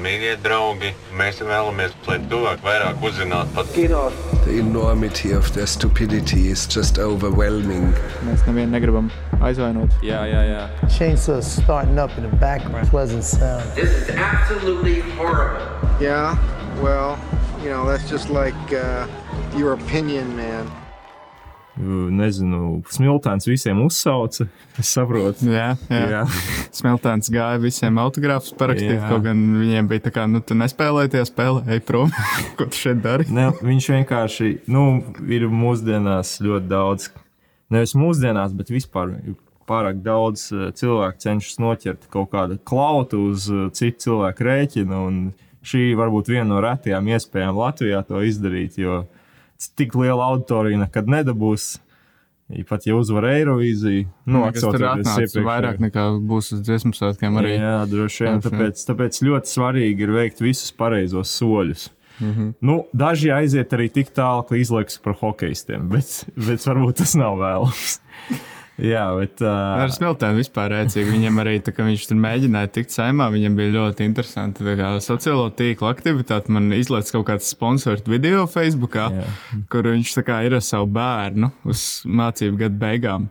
Mīļie draugi, mēs vēlamies, lai cilvēki vairāk uzzinātu par kino. The enormity of their stupidity is just overwhelming. Mēs nevienu negribam aizvainot. Jā, jā, jā. Chainsaw starting up in the background. Pleasant sound. This is absolutely horrible. Yeah, well, you know, that's just like uh, your opinion, man. Nezinu, smiltēns visiem uzsauca. Es saprotu. Jā, jā. jā. smiltēns gāja visiem autogrāfus parakstīt. Jā. Kaut gan viņiem bija tā, kā, nu, tu nespēlēji tie spēlē, ej prom. Ko tu šeit dari? Ne, viņš vienkārši, nu, ir mūsdienās ļoti daudz, nevis mūsdienās, bet vispār. Pārāk daudz cilvēku cenšas noķert kaut kādu klautu uz citu cilvēku rēķinu. Šī varbūt viena no retajām iespējām Latvijā to izdarīt, jo tik liela auditorija nekad nedabūs. Ja pat ja uzvar Eirovīziju, nu, tas tur atnāks vairāk nekā būs uz dziesmu svētkiem arī. Jā, droši vien. Tāpēc, tāpēc ļoti svarīgi ir veikt visus pareizos soļus. Mm -hmm. nu, daži aiziet arī tik tālu, ka izlaiks par hokeistiem, bet, bet varbūt tas nav vēlams. Jā, bet. Uh... Ar Smiltēnu vispār rēcīgi. Viņam arī tā, viņš tur mēģināja tikt saimā. Viņam bija ļoti interesanti. Kā, sociālo tīklu aktivitāte man izlaiž kaut kāds sponsors video Facebookā, Jā. kur viņš kā, ir ar savu bērnu uz mācību gadu beigām.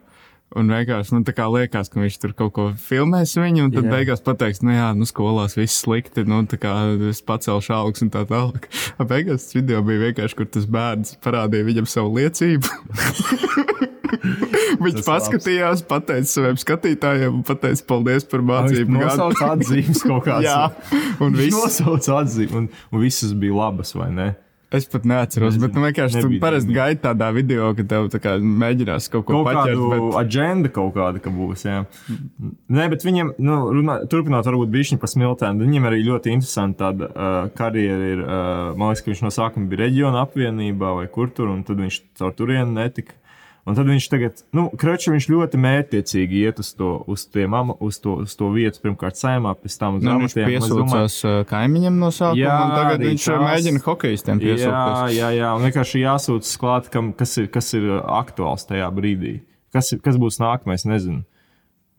Un vienkārši man nu, liekas, ka viņš tur kaut ko filmēs viņu, un tad jā. beigās pateiks, nu jā, nu skolās viss slikti, nu tā kā es pacelšu augstu un tā tālāk. Beigās tas video bija vienkārši, kur tas bērns parādīja viņam savu liecību. Viņš paskatījās, pateica saviem skatītājiem, pateica paldies par mācību. Viņš nosauca atzīmes kaut kādas. Jā, un viss nosauca atzīmes, un, un visas bija labas, vai ne? Es pat neatceros, Nezinu, bet nu, vienkārši tu parasti gaidi tādā video, ka tev kā, mēģinās kaut ko tādu. Kaut bet... aģenda kaut kāda, ka būs. Jā. Nē, bet viņam, nu, runā, turpinot, varbūt bišķiņu par smiltēm, viņam arī ļoti interesanti tāda uh, karjera ir. Uh, man liekas, ka viņš no sākuma bija reģiona apvienībā vai kur tur, un tad viņš caur turieni netika. Un tad viņš tagad, nu, Kračs, viņš ļoti mērķiecīgi iet uz to, uz tiem, uz to, uz to vietu, pirmkārt, saimā, pēc tam uz nu, amatiem. Viņš piesūcās domāju, kaimiņam no sākuma, jā, un tagad viņš tās, mēģina hokejistiem piesūties. Jā, jā, jā, un vienkārši jāsūtas klāt, kam, kas, ir, kas ir aktuāls tajā brīdī. Kas, kas būs nākamais, nezinu.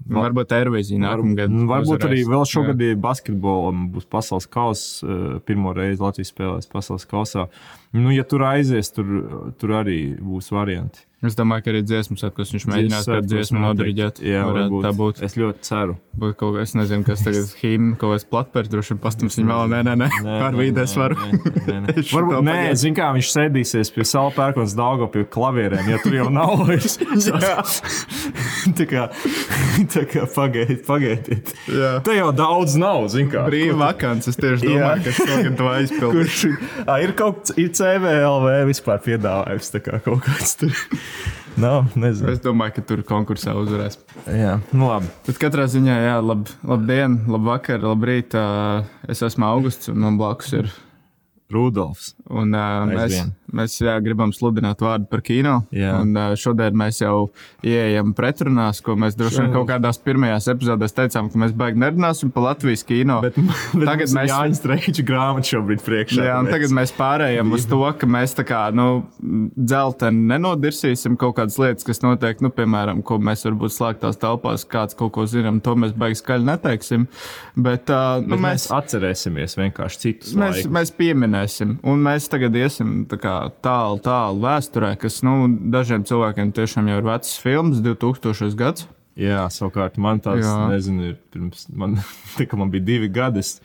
Nu, varbūt Eirovīzija nākamā gada. Varbūt arī vēl šogad ir basketbolam, būs pasaules kausa. Pirmo reizi Latvijas spēlēs pasaules kausā. Nu, ja tur aizies, tur, tur arī būs varianti. Es domāju, ka arī dziesmu sēklas viņš mēģinās kādu dziesmu nodriģēt. Jā, varētu tā būt. Es ļoti ceru. Būt kaut, es nezinu, kas tagad ir hīm, kaut kāds platpērs, droši vien pastums viņa vēl, nē, nē, nē, pārvīdēs varu. Nē, nē, nē. Varbūt, nē, zin kā, viņš sēdīsies pie salu pērkons daugo pie klavierēm, ja tur jau nav vairs. tā kā, tā kā pagaidiet, pagaidiet. Jā. Te jau daudz nav, zin kā. Brīva vakants, es tieši domāju, ka šogad to aizpildīt. Kurš, ir kaut, ir CVLV vispār piedāvājums, tā kā kaut kāds tur. Nav, nezinu. Es domāju, ka tur konkursā uzvarēs. Jā, nu labi. Tad katrā ziņā, jā, lab, labdien, labvakar, labrīt. Es esmu Augusts un man blakus ir Rudolfs. Un, uh, mēs mēs jā, gribam sludināt vārdu par kino. Jā. Un, šodien mēs jau ieejam pretrunās, ko mēs droši vien kaut kādās pirmajās epizodēs teicām, ka mēs baigi nerunāsim par Latvijas kino. Bet, bet tagad mēs Jānis Streiča grāmatu šobrīd priekšā. Jā, un tagad mēs pārējām uz to, ka mēs tā kā, nu, dzelteni nenodirsīsim kaut kādas lietas, kas notiek, nu, piemēram, ko mēs varbūt slēgtās telpās, kāds kaut ko zinām, to mēs baigi skaļi neteiksim. Bet, uh, nu, bet mēs, mēs atcerēsimies vienkārši citus. Mēs, laikus. mēs pieminēsim minēsim. Un mēs tagad iesim tālu, tālu vēsturē, kas nu, dažiem cilvēkiem tiešām jau ir vecs filmas, 2000. gads. Jā, savukārt man tāds, Jā. nezinu, ir pirms man, tā, man bija divi gadi. Es,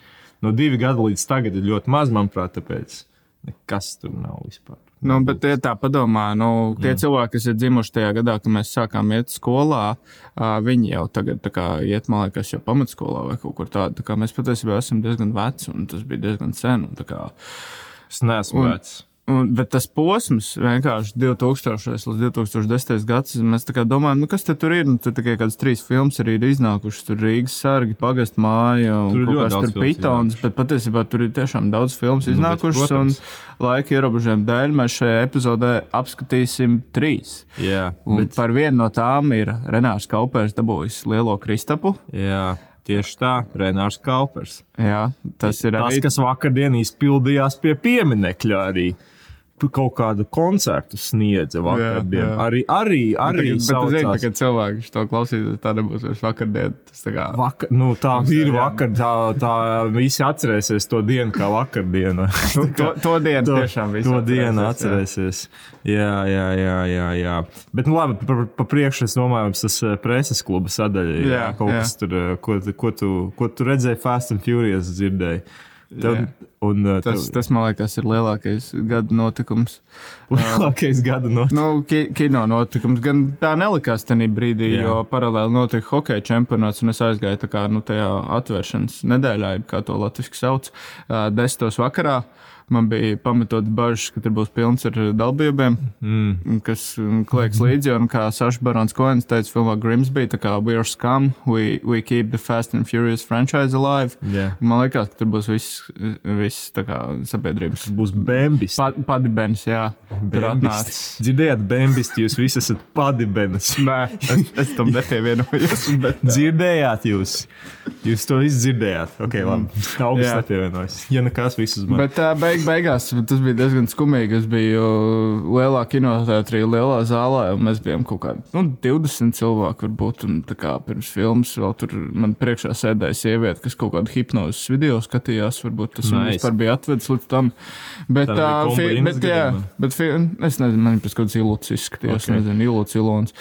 no divi gadi līdz tagad ir ļoti maz, manuprāt, tāpēc nekas tur nav vispār. Nu, bet tie tā padomā, nu, tie mm. cilvēki, kas ir dzimuši tajā gadā, kad mēs sākām iet skolā, viņi jau tagad kā, iet, man liekas, jau pamatskolā vai kaut kur tādu. Tā mēs patiesībā esam diezgan veci, un tas bija diezgan sen. Kā, es neesmu un, vecs. Un, bet tas posms vienkārši 2000 līdz 2010 gadsimtam, mēs domājam, nu, kas tur ir. Nu, tur tikai kādas trīs filmas arī ir iznākušas. Tur Rīgas sargi, pagastu māja un tur kaut kas pitons. Bet patiesībā tur ir tiešām daudz filmas nu, iznākušas. Bet, un laika ierobežojumu dēļ mēs šajā epizodē apskatīsim trīs. Jā, un bet... par vienu no tām ir Renārs Kaupers dabūjis lielo kristapu. Jā. Tieši tā, Renārs Kaupers. Jā, tas ir tas, arī... kas vakardien izpildījās pie pieminiekļa arī. Kaut kādu koncertu sniedza vakardien. jā. Arī, arī, arī Bet, bet tu zini, saucās- ka cilvēki to klausīsies, tā nebūs vairs vakardien. Tas tā kā Vakar, nu, tā ir vakar, tā, tā visi atcerēsies to dienu kā vakardienu. to, to dienu to, tiešām visi to dienu atcerēsies. Jā, jā, jā, jā. jā. Bet, nu, labi, pa, pa priekšu es domāju, tas eh, preses kluba sadaļa. Jā, Jā, kaut jā. kas tur, eh, ko, ko, tu, ko tu redzēji Fast and Furious dzirdēji. Tev, un eh, Tas, tev- tas, man liekas, ir lielākais gada notikums. lielākais gada no Nu, ki kino notikums gan tā nelikās tajā brīdī, Jā. Jo paralēli notika hokeja čempionāts, un es aizgāju tā kā, nu, tajā atvēršanas nedēļā, kā to latviešu sauc, ā, desmitos vakarā. Man bija pamatots bažas, ka tur būs pilns ar dalībniekiem, mm. kas mm, kliekas līdzi. Un kā Saša Barons Koens teica, filmā Grimsby, tā kā we are scum, we, we keep the Fast and Furious franchise alive. Jā. Man liekas, ka tur būs viss, viss kā sabiedrības. būs bēnbis. Pa, Padibens, jā. Tur atnācis. Dzirdējāt, bēnbis, jūs visi esat padibenis. Nē, es, es tam nepievienojos. Bet, Dzirdējāt jūs? Jūs to visu dzirdējāt. Ok, labi. Augsts Jā. nepievienojas. Ja nekas, visus man. bet uh, beig, beigās tas bija diezgan skumīgi. Es biju lielā kinoteātrī, lielā zālē, un mēs bijām kaut kādi nu, 20 cilvēki. Varbūt, un, kā pirms filmas vēl tur man priekšā sēdēja sieviete, kas kaut kādu hipnozes video skatījās. Varbūt tas Nice. vispār bija atvedis līdz tam. Bet, uh, fi, bet, jā, bet fi, es nezinu, man pēc kādas ilūcas izskatījās. Ok. Okay. Nezinu, ilūcas ilons.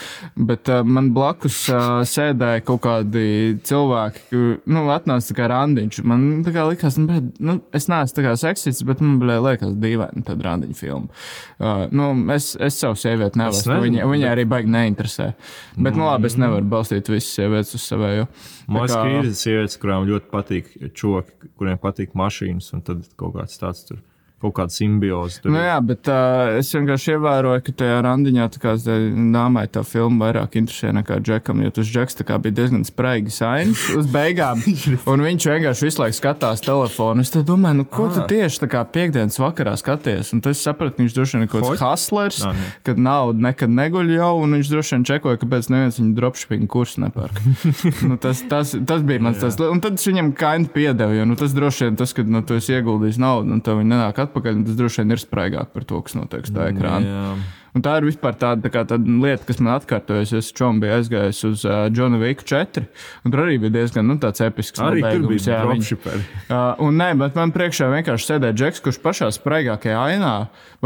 Bet uh, man blakus uh, sēdēja kaut kādi cilvēki, nu, atnāca kā randiņš. Man kā likās, nu, bet, nu, es neesmu seksists, bet man blē, liekas dīvaini tāda randiņa filma. Uh, nu, es, es savu sievieti nevaru. Viņa, viņa arī baigi neinteresē. Bet, nu, labi, es nevaru balstīt visas sievietes uz savējo. Man liekas, ka ir sievietes, kurām ļoti patīk čoki, kuriem patīk mašīnas, un tad kaut kāds tāds tur, kaut kāda simbioze. Nu, jā, bet uh, es vienkārši ievēroju, ka tajā randiņā tā kā dāmai tā filma vairāk interesē nekā džekam, jo tas džeks bija diezgan spraigi sains uz beigām. un viņš vienkārši visu laiku skatās telefonu. Es domāju, nu, ko tu Ah. tieši tā kā piekdienas vakarā skaties? Un tas sapratu, ka viņš droši vien ir kaut kāds hustlers, Nā, nē. kad nauda nekad neguļ jau, un viņš droši vien čekoja, kāpēc neviens viņa dropshipping kursu nepērk. nu, tas, tas, tas bija mans tas. Un tad es viņam kaini piedevu, jo nu, tas droši vien tas, kad nu, tu esi ieguldījis naudu un tev viņa nenāk atpakaļ, tas droši vien ir spraigāk par to, kas notiek uz tā ekrāna. Jā. Un tā ir vispār tāda, tā kā, tāda lieta, kas man atkārtojas. Es čom biju aizgājis uz uh, Johnu Viku 4, un tur arī bija diezgan nu, tāds episks. Arī tur nobeigums, bija jā, viņi- dropshipperi. Uh, un nē, bet man priekšā vienkārši sēdēja Džeks, kurš pašā spraigākajā ainā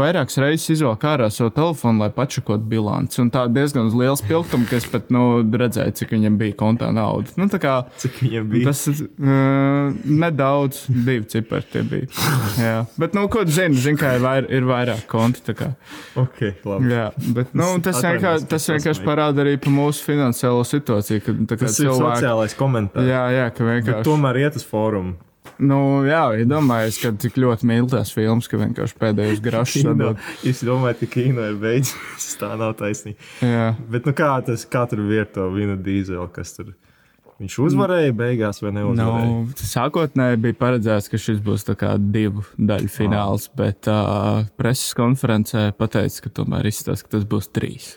vairākas reizes izvēlējās ārā savu telefonu, lai pačakotu bilanci. Un tā diezgan uz liels pilkums, ka es pat nu, redzēju, cik viņam bija kontā nauda. Nu, kā, Cik viņam bija? Tas uh, nedaudz, divi cipari tie bija. Jā. Bet, nu, ko tu zini, zini kā ir, vair, ir vairāk konti. tā kā. Labi. Jā, bet nu, tas, ka tas vienkārši parāda arī par mūsu finansiālo situāciju. Tā kā Tas ir cilvēki, sociālais komentārs. jā, jā, ka Bet vienkārši. tomēr iet uz fórumu. Nu, jā, iedomājieties, ka cik ļoti mīl tās filmas, ka vienkārši pēdējos grašus sadod. Es domāju, ka kino ir beidzies. Tā nav taisnība. Jā. Bet nu, kā, tas, kā tur bija ar to vina dīzeli, kas tur viņš uzvarēja beigās vai neuzvarēja? Nu, sākotnēji bija paredzēts, ka šis būs divu daļu fināls, bet uh, preses konferencē pateica, ka tomēr izstāsta, ka tas būs trīs.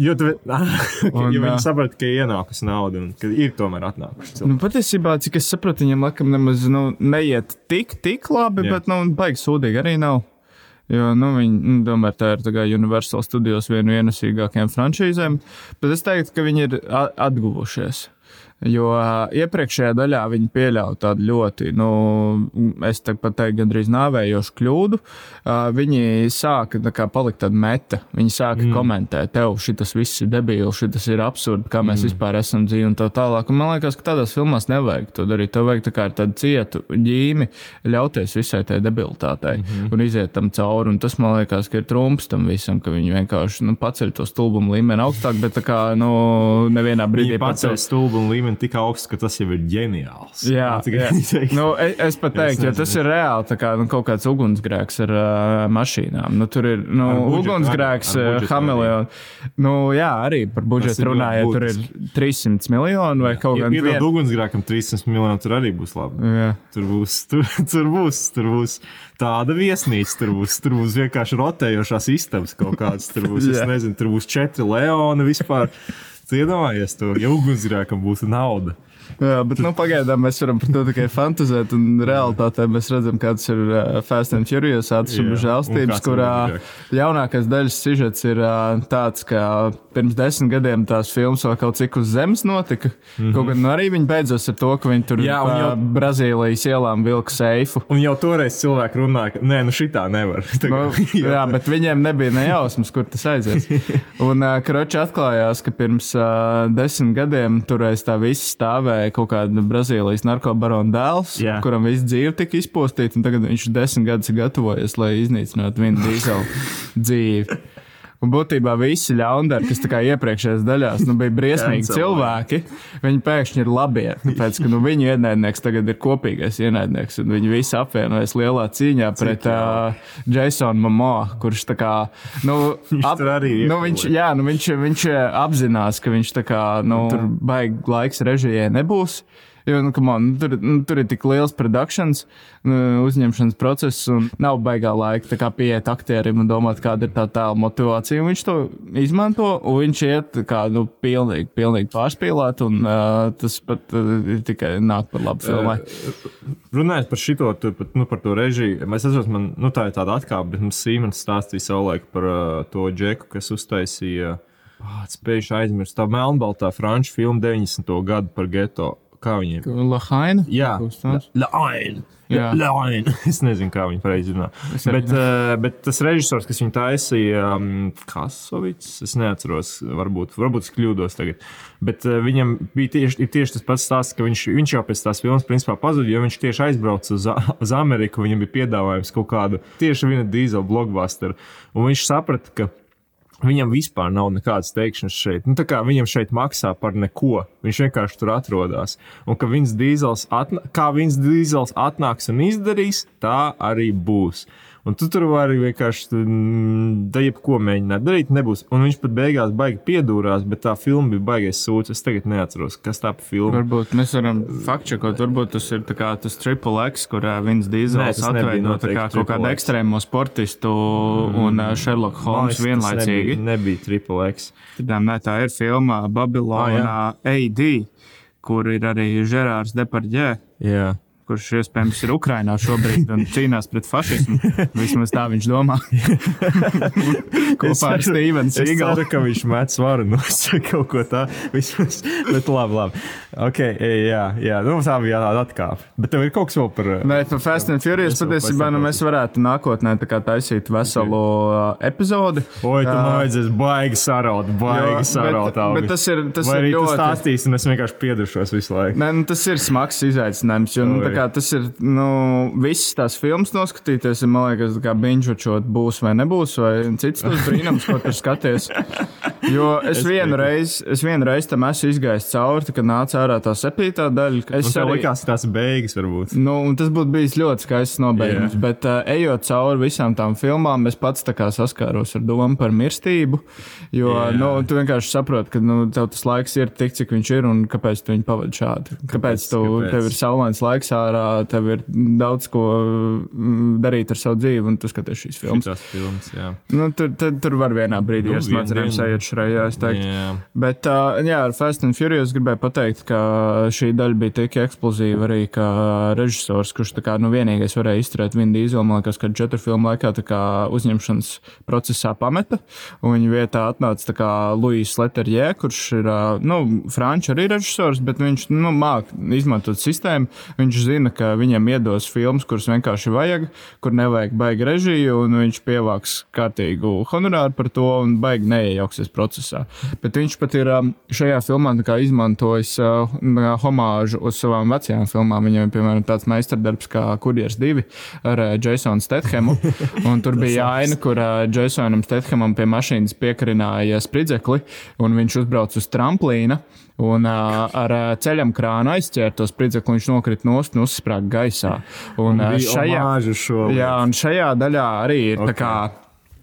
Jo, tu, Un, jo viņi saprata, ka ir ienākusi nauda un ka ir tomēr atnākuši. Nu, patiesībā, cik es sapratu, viņam laikam nemaz nu, neiet tik, tik labi, Jā. Bet nu, baigi sūdīgi arī nav. Jo, nu, viņi, nu, tomēr tā ir tā Universal Studios viena no ienesīgākajām frančīzēm, bet es teiktu, ka viņi ir atguvušies. Jo uh, iepriekšējā daļā viņi pieļāva tādu ļoti, nu, es te pat teiktu, gandrīz nāvējošu kļūdu. Uh, viņi sāka tā kā palikt tāda meta. Viņi sāka mm. komentēt, tev šis viss ir debīls, šis ir absurds, kā mēs mm. vispār esam dzīvi un tā tālāk. Un man liekas, ka tādās filmās nevajag to darīt. Tev vajag tā kā ar tādu cietu ģīmi ļauties visai tai debilitātei mm -hmm. un iziet tam cauri. Un tas man liekas, ka ir trumps tam visam, ka viņi vienkārši nu, paceļ to stulbumu līmeni augstāk, bet tā kā nu, nevienā brīdī Viņi pacēla pacēl stulbu un līmeni tik augstu, ka tas jau ir ģeniāls. Jā, jā. Nu, es, es pat teiktu, ja tas ir reāli kā, nu, kaut kāds ugunsgrēks ar uh, mašīnām. Nu, tur ir nu, Ar budžetu ugunsgrēks, Hamiljonu. Nu, jā, arī par budžetu runājot, tur ir 300 miljoni vai kaut Ja kāda iedod ugunsgrēkam 300 miljonu, tur arī būs labi. Jā. Tur būs, tur, tur būs, tur būs tāda viesnīca, tur būs, tur būs vienkārši rotējošās istabas kaut kādas. Tur būs, es Jā. nezinu, tur būs četri leoni vispār. Tu iedomājies to, ja ugunsgrēkam būtu nauda. Jā, bet nu, pagaidām mēs varam par to tikai fantazēt, un realitātē mēs redzam, kāds ir uh, Fast and Furious un žēlstības, kurā jaunākais daļas sižets ir uh, tāds, ka pirms desmit gadiem tās filmas vēl kaut cik uz zemes notika. Mm -hmm. Kaut gan nu, arī viņi beidzas ar to, ka viņi tur. Jā, pa jau- Brazīlijas ielām vilka seifu. Un jau toreiz cilvēki runāja, ka nē, nu šitā nevar. Nu, jā, bet viņiem nebija nejausmas, kur tas aizies. Un uh, Kroči atklājās, ka pirms uh, desmit gadiem tur aiz tā viss stāvēja kaut kāda Brazīlijas narkobarona dēls, Jā. kuram viss dzīve tika izpostīta, un tagad viņš desmit gadus ir gatavojies, lai iznīcinātu vienu dīzelu dzīvi. Un būtībā visi ļaundari, kas iepriekšējās daļās nu, bija briesmīgi cilvēki, viņi pēkšņi ir labie. Tāpēc, ka nu, viņu ienaidnieks tagad ir kopīgais ienaidnieks, un viņi visi apvienojas lielā cīņā pret uh, Jasonu Mamo, kurš tā kā. Nu, Viņš tur arī ir nu, viņš, jā, nu, viņš, viņš apzinās, ka viņš tā kā, nu, tur baigi laiks režijai nebūs. Jo, nu, on, nu, tur, nu, tur ir tik liels produkcijas, nu, uzņemšanas process, un nav baigā laika kā pieiet aktierim un domāt, kāda ir tā tēla motivācija. Viņš to izmanto, un viņš iet kā, nu, pilnīgi, pilnīgi pārspīlēt, un uh, tas pat uh, tikai nāk par labu filmai. Runājot par šo, nu, par to režiju, es atceros, man nu, tā ir tāda atkāpe, bet mums Sīmens stāstīja savulaik par uh, to džeku, kas uztaisīja. Oh, Spējuši aizmirst tā melnbaltā franču filmu 90. gadu par geto. Kā viņiem? Lahaina? Jā, Kaut kas tāds? Laina. Jā. Laina. Es nezinu, kā viņi pareizi runā. Bet, uh, bet tas režisors, kas viņu taisīja, um, Kasovits, es neatceros, varbūt, varbūt es kļūdos tagad. Bet uh, viņam bija tieši, tieši tas pats stāsts, ka viņš, viņš jau pēc tās filmas principā pazuda, jo viņš tieši aizbrauca uz, uz Ameriku. Viņam bija piedāvājums kaut kādu tieši viena dīzeļa blockbusteru. Un viņš saprata, ka Viņam vispār nav nekādas teikšanas šeit. Nu, viņam šeit maksā par neko. Viņš vienkārši tur atrodas. Un ka viens dīzels, atna kā viens dīzels atnāks un izdarīs, tā arī būs. Un tu tur vari vienkārši mm, da jebko mēģināt darīt. Nebūs. Un viņš pat beigās baigi piedūrās, bet tā filma bija baigais sūds. Es tagad neatceros, kas tā pa filmu. Varbūt mēs varam faktčekot, varbūt tas ir tā kā tas Triple X, kur Nē, dīzels tā noteikti kā kaut kādu ekstrēmo sportistu un uh, Sherlock Man Holmes tas vienlaicīgi. Nebija, nebija Triple X. Tādām, ne, tā ir filma Babylonā AD, kur ir arī Žerārs Deparģē. Jā. Kurš iespējams ir Ukrainā šobrīd un cīnās pret fašismu. Vismaz tā viņš domā. Kopā ar Stevenu Sīgalu. ka viņš met svaru no kaut ko tādu. Vismaz, bet labi, labi. Okay, jā, jā, nu, tā bija tāda atkāpe. Bet tev ir kaut kas vēl par. Nē, par Fast and Furious patiesībā nu, mēs varētu nākotnē tā taisīt veselu uh, epizodi. Oi, tu man vajadzēs baigi saraut, baigi saraut. bet- bet tas ir- tas Vai ir ļoti- stāstīsi, un es vienkārši piedušos visu laiku. Nē, nu, tas ir smags izaicinājums. Jo, nu, tā kā tas ir nu, visas tās filmas noskatīties, man liekas, kā binžočot, būs vai nebūs, vai cits tas brīnums, ko tur skaties. Jo es, es vienu reizi, es vienu reizi tam esmu izgājis cauri, kad nāca ārā tā septītā daļa. Es arī, likās, ka tās beigas varbūt. Nu, un tas būtu bijis ļoti skaists nobeigums, yeah. bet uh, ejot cauri visām tām filmām, es pats saskāros ar domu par mirstību. Jo yeah. nu, tu vienkārši saproti, ka nu, tev tas laiks ir tik, cik viņš ir, un kāpēc tu viņu pavadi šādi. Kāpēc, kāpēc, tu, kāpēc? tev ir saulains laiks ārā, tev ir daudz ko mm, darīt ar savu dzīvi, un tu skaties šīs filmas. Tās filmas, jā. Nu, tur, tur, tur var vienā brīdī Nu, ar smadzenēm sajiet šajā, es teiktu. Jā. Bet, jā, ar Fast and Furious gribēju pateikt, ka šī daļa bija tik eksplozīva arī, ka režisors, kurš tā kā nu, vienīgais varēja izturēt vienu dīzeli, man liekas, ka četru filmu laikā tā kā uzņemšanas procesā pameta. Un viņa vietā atnāca tā kā Luīs Leterjē, kurš ir, nu, franču arī režisors, bet viņš, nu, māk izmantot sistēmu. Viņš zina, ka viņam iedos filmas, kuras vienkārši vajag, kur nevajag baigi režiju, un viņš pievāks kārtīgu honorāru par to un baigi neiejauksies procesā. Bet viņš pat ir um, šajā filmā izmantojis uh, homāžu uz savām vecajām filmām. Viņam ir piemēram tāds meistardarbs kā Kurjers 2 ar uh, Jasonu Stethemu. Un tur bija aina, kur uh, Jasonam Stethemam pie mašīnas piekarināja spridzekli, un viņš uzbrauc uz tramplīna. Un uh, ar uh, ceļam krānu aizķēra to spridzekli, viņš nokrita nost un uzsprāga gaisā. Un, uh, šajā, jā, un šajā daļā arī ir okay. tā kā.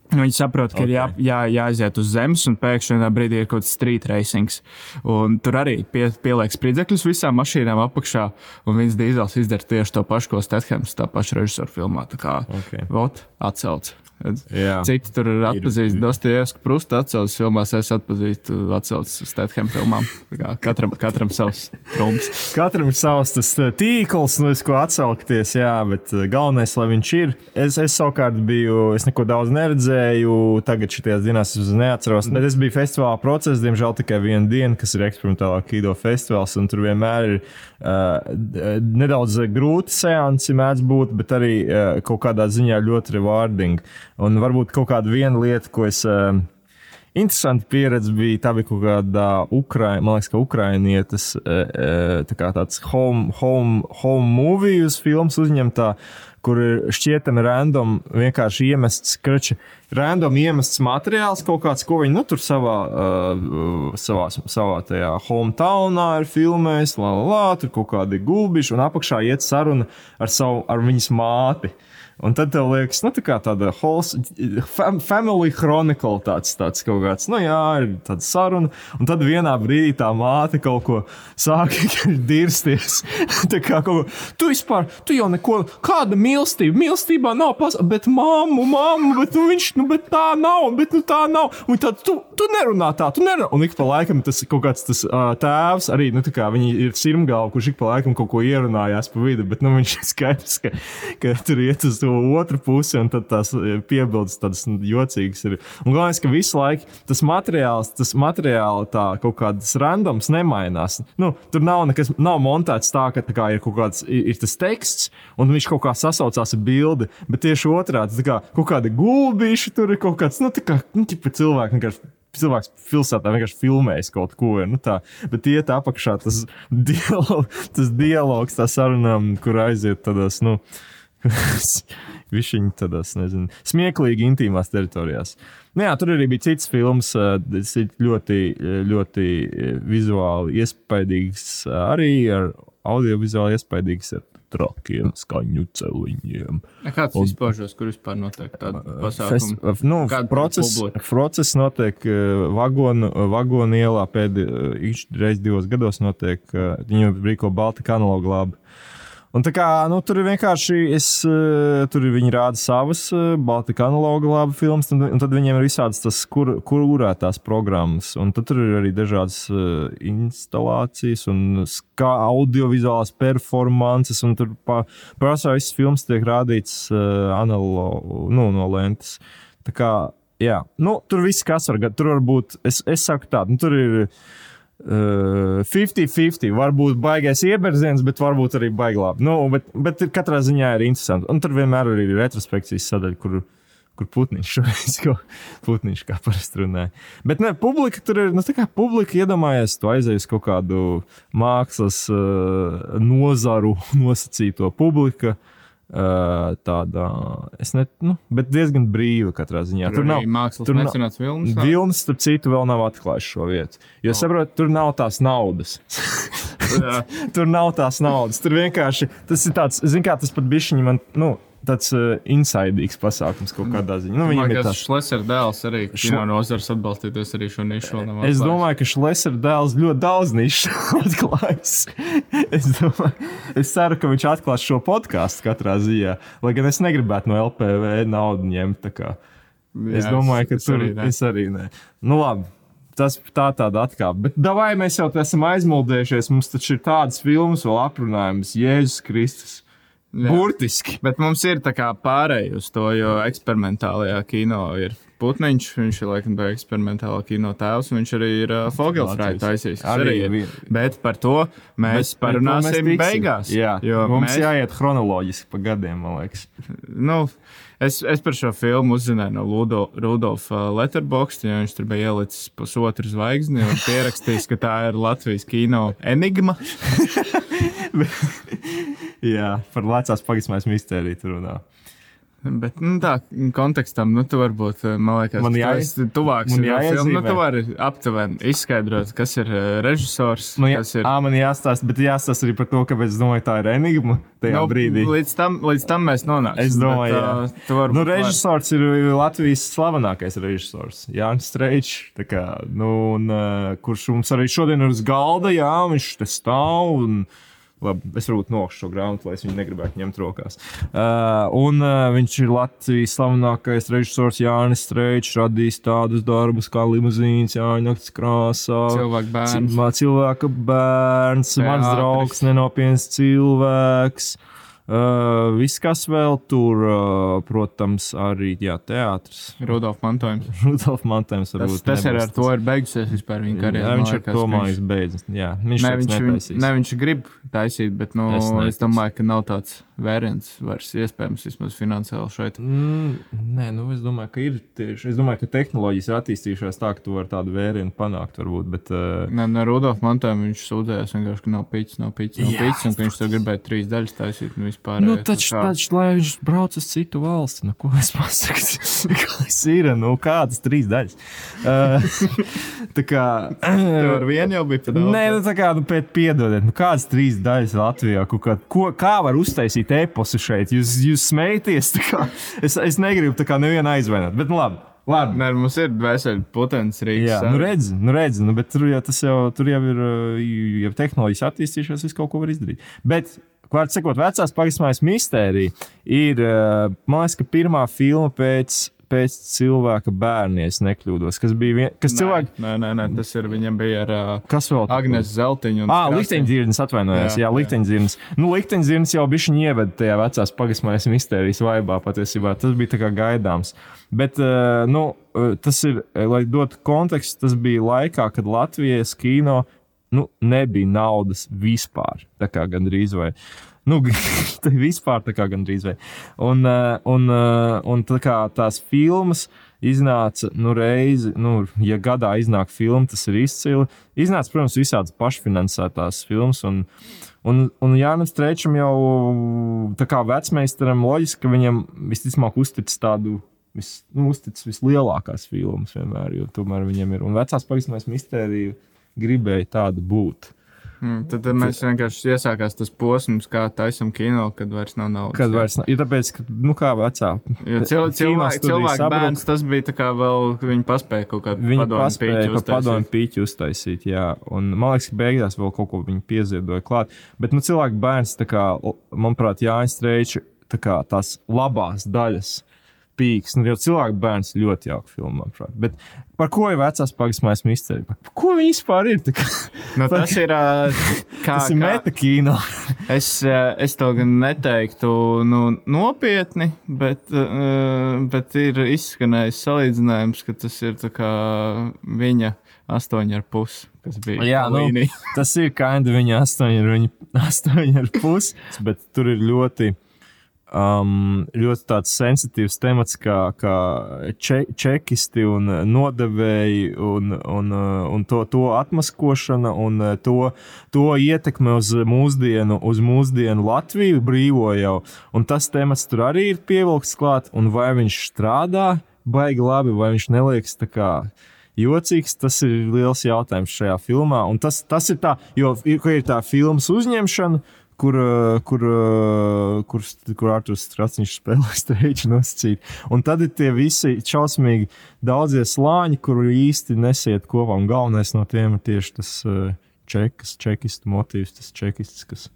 Viņi saprot, ka okay. ir jā, jā, jāaiziet uz zemes, un pēkšņi vienā brīdī ir kaut kāds street racings. Un tur arī pie, pieliek spridzekļus visām mašīnām apakšā, un viens dīzels izdara tieši to pašu, ko Stethams, tā paša režisora filmā. Tā kā Ok. vot, atcelts. Citi tur ir atpazīstami. Dostojevska Prusta atsauces filmās, es atpazīstu atsauces uz Stetham filmām. Katram, katram savs trumps. Katram ir savs tas eh, tīkls, no ko atsaukties, jā, bet eh, galvenais, lai viņš ir. Es, es savukārt biju, es neko daudz neredzēju, tagad šajās dienās es neatceros, bet es biju festivālā procesā, diemžēl tikai vienu dienu, kas ir eksperimentālā kino festivāls, un tur vienmēr ir uh, nedaudz grūti seansi mēdz būt, bet arī uh, kaut kādā ziņā ļoti rewarding. Un varbūt kaut kāda viena lieta, ko es. Uh, Interesanti pieredze bija tā, bija kaut kāda Ukraiņa, man liekas, ka Ukraiņietes tā kā tāds home, home, home movie uz filmas uzņemtā, kur ir šķietami random vienkārši iemests, krači, random iemests materiāls kaut kāds, ko viņi nu tur savā, uh, savā, savā tajā hometownā ir filmējis, la, la, la, tur kaut kādi gulbiši, un apakšā iet saruna ar savu, ar viņas māti. Un tad tev liekas, nu, tā kā tāda hols, fam, family chronicle, tāds, tāds kaut kāds, nu, jā, ir tāda saruna. Un tad vienā brīdī tā māte kaut ko sāka dirsties. tā kā kaut ko, tu vispār, tu jau neko, kāda mīlestība, mīlestībā nav pasaule, bet māmu, māmu, bet nu, viņš, nu, bet tā nav, bet nu, tā nav. Un tad tu, tu nerunā tā, tu nerunā. Un ik pa laikam tas kaut kāds tas uh, tēvs arī, nu, tā kā viņi ir sirmgalva, kurš ik pa laikam kaut ko ierunājās pa vidu, bet, nu, viņš ir skaidrs, ka, ka tur iet uz to otru pusi, un tad tās piebildes tādas jocīgas ir. Un galvenais, ka visu laiku tas materiāls, tas materiāli tā kaut kādas randoms nemainās. Nu, tur nav nekas, nav montēts tā, ka tā kā, ir kaut kāds, ir, ir tas teksts, un viņš kaut kā sasaucās ar bildi, bet tieši otrādi, kā kaut kādi gulbīši tur ir kaut kāds, nu, tā kā, nu, tipa cilvēki vienkārši cilvēks pilsētā vienkārši filmējis kaut ko. Nu tā, bet iet apakšā tas, dialog, tas dialogs, tā saruna, kur aiziet tādās, nu, Viņš tādās, nezinu, smieklīgi, intīmās teritorijās. Nu, jā, tur arī bija cits filmas, ļoti, ļoti vizuāli iespaidīgs, arī ar audiovizuāli iespaidīgs, ar trakiem skaņu celiņiem. Kāds ir izpaužos, kur vispār notiek tāda pasākuma? Nu, process, process notiek vagonu, vagonu ielā pēdējos reizes divos gados notiek, viņu brīko Baltika analogu labi. Un tā kā nu, tur ir vienkārši, es, uh, tur viņi rāda savas uh, Baltika analoga labu filmas, un, un tad viņiem ir visādas tas, kur, kur urētās programmas. Un tad tur ir arī dažādas uh, instalācijas un kā audiovizuālās performances, un tur prasā visas filmas tiek rādīts uh, analogu, nu, no lentes. Tā kā, jā, nu, tur viss kas var, tur var būt, es, es saku tā, nu, tur ir 50-50. Uh, varbūt baigais ieberziens, bet varbūt arī baiglāp. Nu, bet, bet katrā ziņā ir interesanti. Un tur vienmēr ir retrospekcijas sadaļa, kur, kur putniņš šoreiz ko putniņš kā parasti runāja. Bet ne, publika tur ir, nu tā kā publika iedomājies, tu aizēji uz kaut kādu mākslas uh, nozaru nosacīto publiku. Tāda, es ne, nu, bet diezgan brīva katrā ziņā. Tur, tur nav mākslas, tur nav filmas. Vilnis, starp citu, vēl nav atklājis šo vietu. Jo, oh. saprotu, tur nav tās naudas. tur nav tās naudas. Tur vienkārši tas ir tāds, zin kā tas pat bišķiņi man, nu, tāds uh, insaidīgs pasākums kaut kādā ziņā. Nu, viņam ir tas Šlesera dēls arī, no nozars atbalstīties arī šo nišu. Es domāju, ka Šlesera dēls ļoti daudz nišu atklājis. es, domāju, es ceru, ka viņš atklās šo podkāstu katrā ziņā, lai gan es negribētu no LPV naudu ņemt. Jā, es domāju, ka es, tur arī ne. es arī nē. Nu, labi. Tas tā tāda atkāpe. Bet vai mēs jau esam aizmuldējušies? Mums taču ir tādas filmas, vēl aprunājums, Jēzus Kristus. Jā. Burtiski. Bet mums ir tā kā pārēj uz to, jo eksperimentālajā kino ir Putniņš, viņš ir laikam tā eksperimentālā kino tēvs, viņš arī ir uh, Fogelfrāja taisījis. Arī ir. Bet par to mēs bet, parunāsim mēs beigās. Jā, jo mums mēs... jāiet chronoloģiski pa gadiem, man liekas. Nu, es, es par šo filmu uzzināju no Ludo, Rudolfa Letterboxd, jo viņš tur bija ielicis pusotru zvaigzni un pierakstījis, ka tā ir Latvijas kino enigma. Jā, par vecās pagasmēs mistēriju tur runā. Bet, nu, tā kontekstam, nu, tu varbūt, eh, man liekas, man jāiz... tu esi tuvāks man filmu. Nu, tu vari aptuveni izskaidrot, kas ir uh, režisors. Man, jā, ir... à, man jāstāsta, bet jāstāsta arī par to, kāpēc domāju, tā ir enigma tajā no, brīdī. Līdz tam, līdz tam mēs nonāksim. Es domāju, bet, uh, nu, režisors var... ir Latvijas slavenākais režisors, Jānis Streičs, nu, un, uh, kurš mums arī šodien ir uz galda, jā, viņš te stāv. Un, Labi, es varbūt nokšu šo grāmatu, lai es viņu negribētu ņemt rokās. Uh, un uh, viņš ir Latvijas slavenākais režisors Jānis Streičs, radījis tādus darbus kā Limuzīns, nakts krāsā. Cilvēka bērns. Cil- Cilvēka bērns, mans draugs, nenopietns cilvēks. Uh, viss, kas vēl tur, uh, protams, arī jā, teātris. Rudolf Mantojums. Rudolf Mantēns Tas, tas ir ar to ir beigusies vispār viņa karjerā. Jā, viņš liekas, domājis, viņš- beidzas. Jā, viņš Ne, viņš, netaisīs. ne, viņš grib taisīt, bet nu, Es es, domāju, ka nav tāds variants vairs iespējams vismaz finansiāli šeit. Mm, nē, nu es domāju, ka ir tieši. Es domāju, ka tehnoloģijas ir attīstījušās tā, ka tu vari tādu vērienu panākt. Varbūt, bet, uh, Ne, ne Rudolf Mantojums viņš sūdzējās vienkārši, ka nav pīķis, nav pīķis, nav Jā, pīķis, un ka viņš tur gribēja trīs daļas taisīt. Un vispār, nu, eh, taču, kā- taču, lai viņš brauc uz citu valsti, nu, ko es pasaku? Kas ir? Nu, kādas trīs daļas? Uh, tā kā. Tev ar vienu jau bija pat Nē, nu, tā kā, nu, pēc piedodiet, nu, kādas trīs daļas Latvijā, kā, ko, kā var uztaisīt eposu šeit? Jūs, jūs smējaties, tā kā, es, es negribu tā kā nevienu aizvainot, bet nu, labi. Labi. Nē, mums ir veseli potens Rīgas. Jā, nu redz, nu redz, nu, bet tur jau, jau, tur jau ir, uh, ja tehnoloģijas attīstījušās, viss kaut ko var izdarīt. Bet, Vārds sakot, vecās pagasmājas mistērija ir, man liekas, ka pirmā filma pēc, pēc cilvēka bērniem, ja nekļūdos, kas bija, vien, kas cilvēki, Nē, nē, nē, tas ir viņam bija ar uh, kas vēl? Agnēs Zeltiņu. un Ah, Krasiņu. likteņdzirdes atvainojās. Jā, Jā, likteņdzirdes. Nu, likteņdzirdes jau bija viņa ievada tajā vecās pagasmājas mistērijas vaibā patiesībā. Tas bija tā kā gaidāms. Bet, uh, nu, uh, tas ir, lai dotu kontekstu, tas bija laikā, kad Latvijas kino nu, nebija naudas vispār. Tā kā gandrīz vai. Nu, vispār tā kā gandrīz vai. Un, uh, un, uh, un tā kā tās filmas iznāca, nu, reizi, nu, ja gadā iznāk filma, tas ir izcili. Iznāca, protams, visādas pašfinansētās filmas. Un, un, un Jānis Strečam jau tā kā vecmeistaram loģiski, ka viņam visticamāk uztic tādu. Vis, nu, uztic vislielākās filmas vienmēr, jo tomēr viņam ir. Un vecās pavismais mistērija gribēja tāda būt. Mm, tad, tad mēs vienkārši iesākās tas posms, kā taisam kino, kad vairs nav naudas. Kad vairs nav, ir tāpēc, ka, nu, kā vecā. Jo cil, cilvēks sabruk. bērns, tas bija tā kā vēl, viņi paspēja kaut kādu Viņi padomu padomu pīķi uztaisīt, jā. Un man liekas, ka beigās vēl kaut ko viņi pieziedoja klāt. Bet, nu, cilvēku bērns, tā kā, manuprāt, Jānis Streičs, tā kā tās labās daļas. Pīks, nu, jau cilvēku bērns ļoti jauka filma, manuprāt. Bet par ko ir vecās pagasmājas misteri? Par ko viņi vispār ir? Kā- Nu, tas ir. Kā, Tas ir kā- metakīno. Es, es to gan neteiktu nu, nopietni, bet, bet ir izskanējis salīdzinājums, ka tas ir viņa astoņi ar pusi, Jā, nu, tas ir kā viņa astoņi ar, viņa, astoņi ar pusi, bet tur ir ļoti. Um, ļoti tāds sensitīvs temats, kā, kā če, čekisti un nodevēji, un, un, uh, un to, to atmaskošana, un uh, to, to ietekme uz mūsdienu, uz mūsdienu Latviju brīvo jau. Un tas temats tur arī ir pievilkts klāt, un vai viņš strādā baigi labi, vai viņš neliekas tā kā jocīgs, tas ir liels jautājums šajā filmā. Un tas, tas ir tā, jo ir, ir tā filmas uzņemšana, kur, uh, kur, uh, kur, kur Arthurs Strasniņš spēlē streiču nosacīt. Un tad ir tie visi šausmīgi daudzie slāņi, kuru īsti nesiet kopā. Un galvenais no tiem ir tieši tas uh, čekas, čekistu motīvs, tas čekists, kas.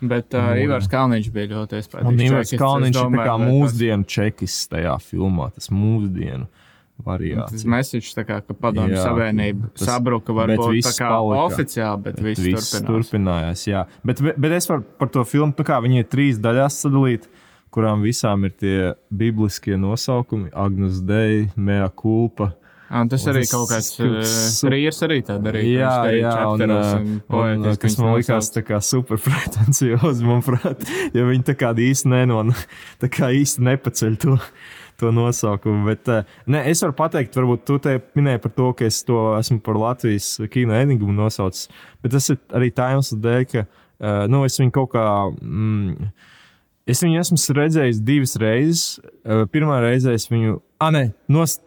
Bet uh, Ivars Kalniņš bija ļoti iespaidīgs. Un Ivars Kalniņš ir kā mūsdienu čekists tajā filmā, tas mūsdienu Tas variācija. mesiķis, tā kā, ka padomju savienība tas- sabruka, bet varbūt tā kā palika. oficiāli, bet viss Viss turpinās. turpinājās. Jā. Bet, bet es varu par to filmu, nu kā viņi ir trīs daļās sadalīti, kurām visām ir tie bibliskie nosaukumi - Agnus Dei, Mea Culpa. Un tas Un arī tas kaut kāds uh, rīrs arī tā darīja. Jā, jā, un, chapteros uh, un un, poētiski kas man likās tā kā super pretenciozi, manuprāt, jo viņi tā kā īsti nenon, tā kā īsti nepaceļ to, to nosaukumu. Bet, uh, ne, es varu pateikt, varbūt tu te minēji par to, ka es to esmu par Latvijas kino enigumu nosaucis, bet tas ir arī tā iemesla dēļ, ka, uh, nu, es viņu kaut kā, mm, Es viņu esmu redzējis divas reizes. Uh, Pirmā reize es viņu, ah, nē,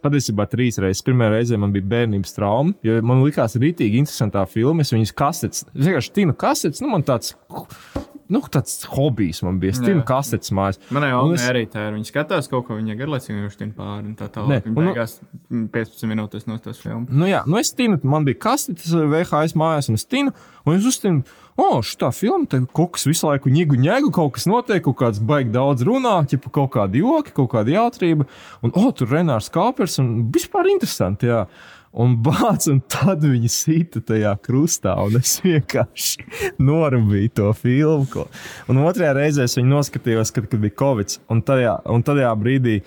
patiesībā trīs reizes. Pirmā reize man bija bērnības trauma, jo man likās rītīgi interesantā filma. Es viņas kasetes, es vienkārši tinu kasetes, nu man tāds nu, tāds hobijs man bija. Tinu kasetes mājās. Man jau Un es... arī tā ir. Viņa skatās kaut ko, viņa garlaicīgi viņš tin pāri un tā tālāk. Viņa nu- beigās mm, 15 minūtes no tās filmas. Nu, jā, nu es tinu, man bija kastetes VHS mājās, un es tinu, un es uztinu, o, šī filma, te kaut kas visu laiku ņēgu, ņēgu, kaut kas notiek, kaut kāds baigi daudz runā, ķipa kaut kādi joki, kaut kāda jautrība, un, o, tur Renārs Kāpers, un vispār interesanti, jā. Un bācis, un tad viņi sita tajā krustā, un es vienkārši norūpēju to filmu. Ko. Un otrajā reizē es viņu noskatījos, kad, kad bija Covid, un tajā, un tajā brīdī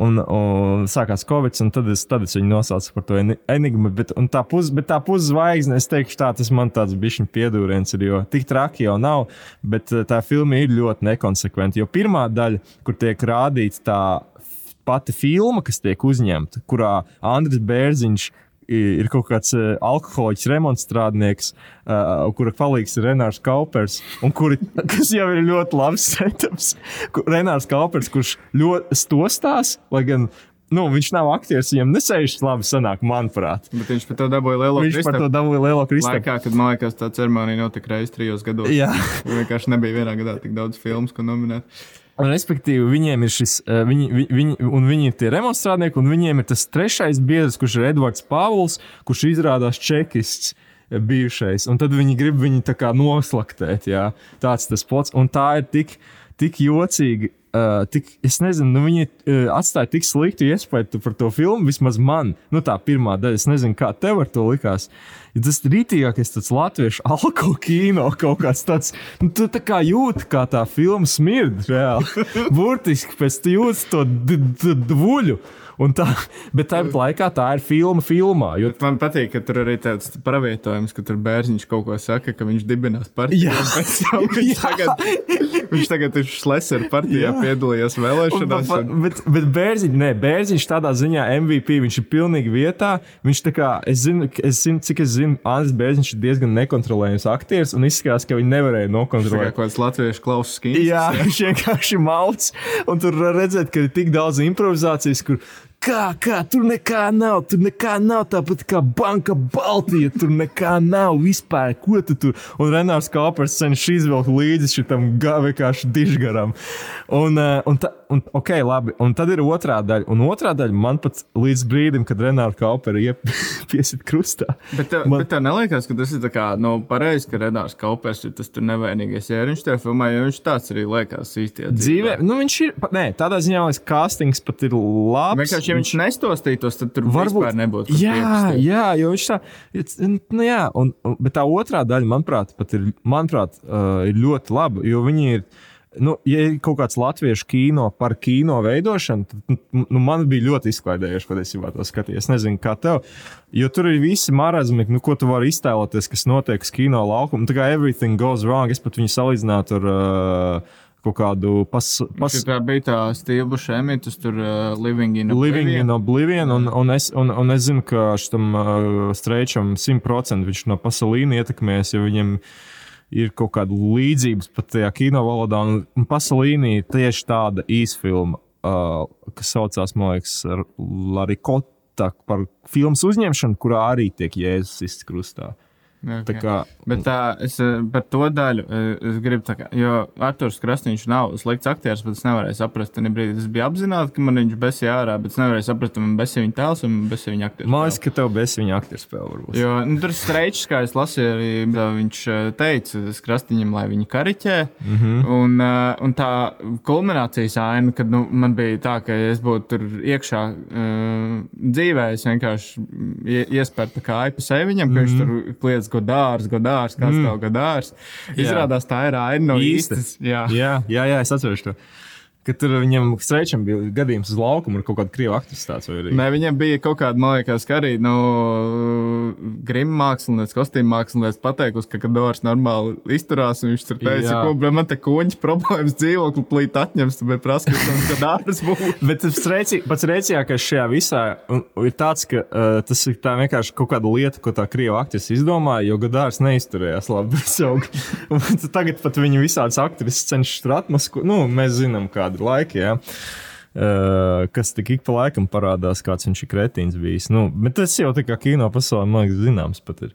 un, un sākās Covid, un tad es, tad es viņu nosaucu par to eni- enigmu. Bet tā pus- bet tā puszvaigzne, es teikšu, tā, tas man tāds bišķiņu piedūriens ir, jo tik traki jau nav, bet eh, tā filma ir ļoti nekonsekventa. Jo pirmā daļa, kur tiek rādīts tā pati filma, kas tiek uzņemta, kurā Andris Bērziņš ir kaut kāds uh, alkoholiķis, remontstrādnieks, uh, kura palīgs ir Renārs Kaupers, un kuri, kas jau ir ļoti labs setups. Renārs Kaupers, kurš ļoti stostās, lai gan nu, viņš nav aktieris, viņam nesēžas labi sanāk, manuprāt. Bet viņš par to dabūja lielo Viņš par to dabūja lielo kristālu. Laikā, kad man liekas, tā ceremonija notika reizes trijos gados. Jā. Vienkārši nebija vienā gadā tik daudz filmu, ko nominēt. Un, respektīvi, viņiem ir šis, eh, viņi, vi- viņi, un viņi ir tie remonstrātnieki, un viņiem ir tas trešais biedrs, kurš ir Edvards Pāvils, kurš izrādās čekists. eh, Bijušais, un tad viņi grib viņu tā kā noslaktēt. Jā. Tāds tas pats, un tā ir tik, tik jocīga. Uh, tik, es nezinu, nu, viņi uh, atstāja tik sliktu iespēju par to filmu. Vismaz man, nu, tā pirmā daļa, es nezinu, kā tev ar to likās. Ja tas rītīgākais, tas latviešu alkohola kino kaut kāds tāds, nu, tu tā kā jūti, kā tā filma smird reāli. Burtiski pēc tam jūtas to dvuļu. Un Tā, bet tāpat laikā tā ir filma filmā. Jo, Bet man patīk, ka tur arī tāds pravietojums, ka tur bērniņš kaut ko saka, ka viņš dibinās partiju. Jā. un pēc tam Viņš Jā. tagad, viņš tagad ir Šlesera partijā, Jā. piedalījies Un, vēlēšanās. pa- Un, bet, bet Bērziņš, ne, Bērziņš tādā ziņā MVP, viņš ir pilnīgi vietā. Viņš tā kā, es zinu, es zinu cik es zinu, Andris Bērziņš ir diezgan nekontrolējams aktieris, un izskatās, ka viņi nevarēja kā nokontrolēt. kaut kāds latviešu klausas skins. Jā, viņš vienkārši mauc. Un tur redzēt, ka ir tik daudz improvizācijas, kur kā, kā tur nekā nav, tur nekā nav. Tāpat kā Banka Baltija, tur nekā nav vispār. Ko tu tur? Un Renārs Kāpers cenšas izvilkt līdzi šitam vienkārši dižgaram. Un, eh, un, ta, un, okay, labi. un tad ir otrā daļa. Un otrā daļa man pat līdz brīdim, kad Renārs Kāpers iepiesit krustā. Bet tev, Man- bet tev neliekas, ka tas ir tā kā, nu, pareizi, ka Renārs Kaupers ir tas nevainīgais ēriņš tajā filmā, jo viņš tāds arī liekas īstajā Dzīvē, nu viņš ir, nē, tādā ziņā, ka castings pat ir labs. Vienkārši, ja viņš nestostītos, tad tur Varbūt vispār nebūtu. Jā, piepastīt. jā, jo viņš tā, nu, jā, un, un, bet tā otrā daļa, manuprāt, ir, manuprāt, uh, ir ļoti laba, jo viņi ir. Nu, ja ir kaut kāds latviešu kino par kino veidošanu, tad nu, nu, man bija ļoti izklaidējoši, kad es to skatījos. Es nezinu, kā tev. Jo tur ir visi marazmi, nu, ko tu vari iztēloties, kas notiek kino laukuma. Tā kā everything goes wrong, es pat viņu salīdzinātu ar uh, kaut kādu pas, pas, Šitā bija tā stīva šēmītas, tur uh, Living in Living Oblivion. in Oblivion, un, un, es, un, un es zinu, ka šitam uh, streičam 100% viņš no Pasalīna ietekmēs, jo viņam ir kaut kāda līdzības pat tajā kino valodā. Un, un Pasalīna ir tieši tāda īsfilma, uh, kas saucās, man liekas, ar Larikota par filmas uzņemšanu, kurā arī tiek jēzus izkrustā. Okay. Tā kā, Bet tā, es eh, par to daļu eh, es gribu, kā, jo Arthurs Krasniņš nav slikts aktieris, bet es nevarēju saprast, tajā brīdī tas bija apzināti, ka man viņš besīja ārā, bet es nevarēju saprast, man besīja viņa tēls un besīja viņa aktieris. man liekas, ka tev bez viņa aktieru spēle varbūt. Jo nu, tur streičs, kā es lasīju, arī viņš teica Krasniņam, lai viņu kariķē. Mm Mhm. -hmm. un, un tā kulminācijas aina, kad nu, man bija tā, ka es būtu tur iekšā uh, dzīvē, es vienkārši ie- iespēju tā kā aipa seviņam, ka mm -hmm. viņš tur kliedz godārs, godārs, kāds mm. tev godārs. Izrādās tā ir aina no Īsta. īstas. Jā. Jā, jā, jā, es atceros to. Kad tur viņam streičam bija gadījums uz laukuma ar kaut kādu krievu aktivitāti. Nē, viņam bija kaut kāda, man liekas, ka arī nu, grima mākslinieks, kostīm mākslinieks pateikusi, ka Kadors normāli izturās. Viņš tur teica, bet man te kuņģis problēmas dzīvokli plīt atņems, bet prasa, ka tam Kadors būtu. Bet tas streici- pats rēcīgākais šajā visā ir tas, ka uh, tas ir tā vienkārši kaut kāda lieta, ko tā krievu aktrise izdomāja, jo Gadārs neizturējās labi Tagad pat viņa visādas aktrises cenšas tur atmaskot. Nu, mēs zinām, kāda ir laika. Jā. Uh, kas tik ik pa laikam parādās, kāds viņš ir kretīns bijis. Nu, bet tas jau tā kā kino pasaulē, man liekas, zināms. pat ir.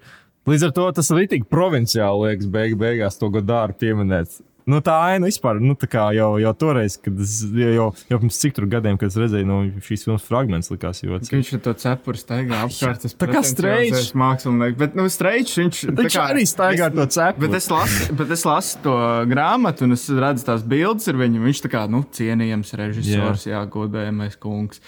Līdz ar to tas arī tik provinciāli liekas, beig, beigās to godāru pieminēt. Nu, tā aina vispār, nu, tā kā jau, jau toreiz, kad es jau, jau, jau pirms cik tur gadiem, kad es redzēju no šīs filmas fragments, likās Ka joks. Viņš ar to cepuri staigā apkārt. Tā kā Streičs. Mākslinieks, bet, nu, streičs viņš. Viņš kā- arī staigā ar to cepuri. Bet es, lasu, bet es lasu to grāmatu, un es redzu tās bildes ar viņu. Viņš tā kā nu, cienījams režisors, jā, godējamais kungs.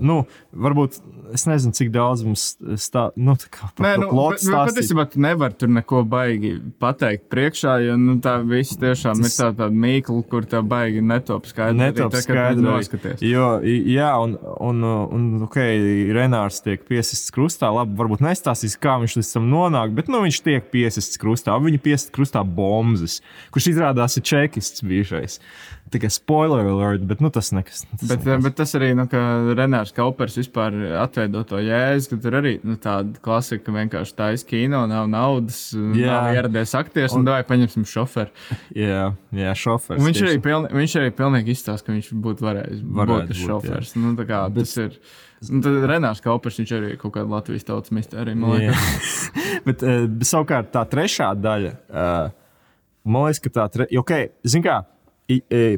Nu, varbūt es nezinu, cik daudz mums stāv, nu, tā kā par Nē, to nu, plotu bet, bet stāstīt. patiesībā tu nevari tur neko baigi pateikt priekšā, jo nu, tā viss tiešām ir tā, tāda mīkla, kur tā baigi netop skaidrs. Netop skaidri. noskaties. Jo, jā, un, un, un ok, Renārs tiek piesists krustā. Labi, varbūt nestāstīs, kā viņš līdz tam nonāk, bet nu, viņš tiek piesists krustā. Viņa piesist krustā bombas, kurš izrādās ir čekists bijušais. Tikai spoiler alert, bet nu, tas nekas. Tas Bet, nekas. bet tas arī, nu, ka Renārs Kaupers vispār atveido to jēzu, ka tur arī nu, tāda klasika, ka vienkārši taisa kino, nav naudas, Jā. nav ieradies aktieris, un, un vai paņemsim šoferu. Jā, jā šofers. Un Viņš tieši. arī, pilni, viņš arī pilnīgi izstāsta, ka viņš būtu varējis Varētu būt šofers. Nu, tā kā, tas ir. Nu, tad Renārs Kaupers, viņš arī ir kaut kāda Latvijas tautas liekas. bet uh, savukārt tā trešā daļa, uh, man liekas, ka tā tre... jo, okay, zin kā,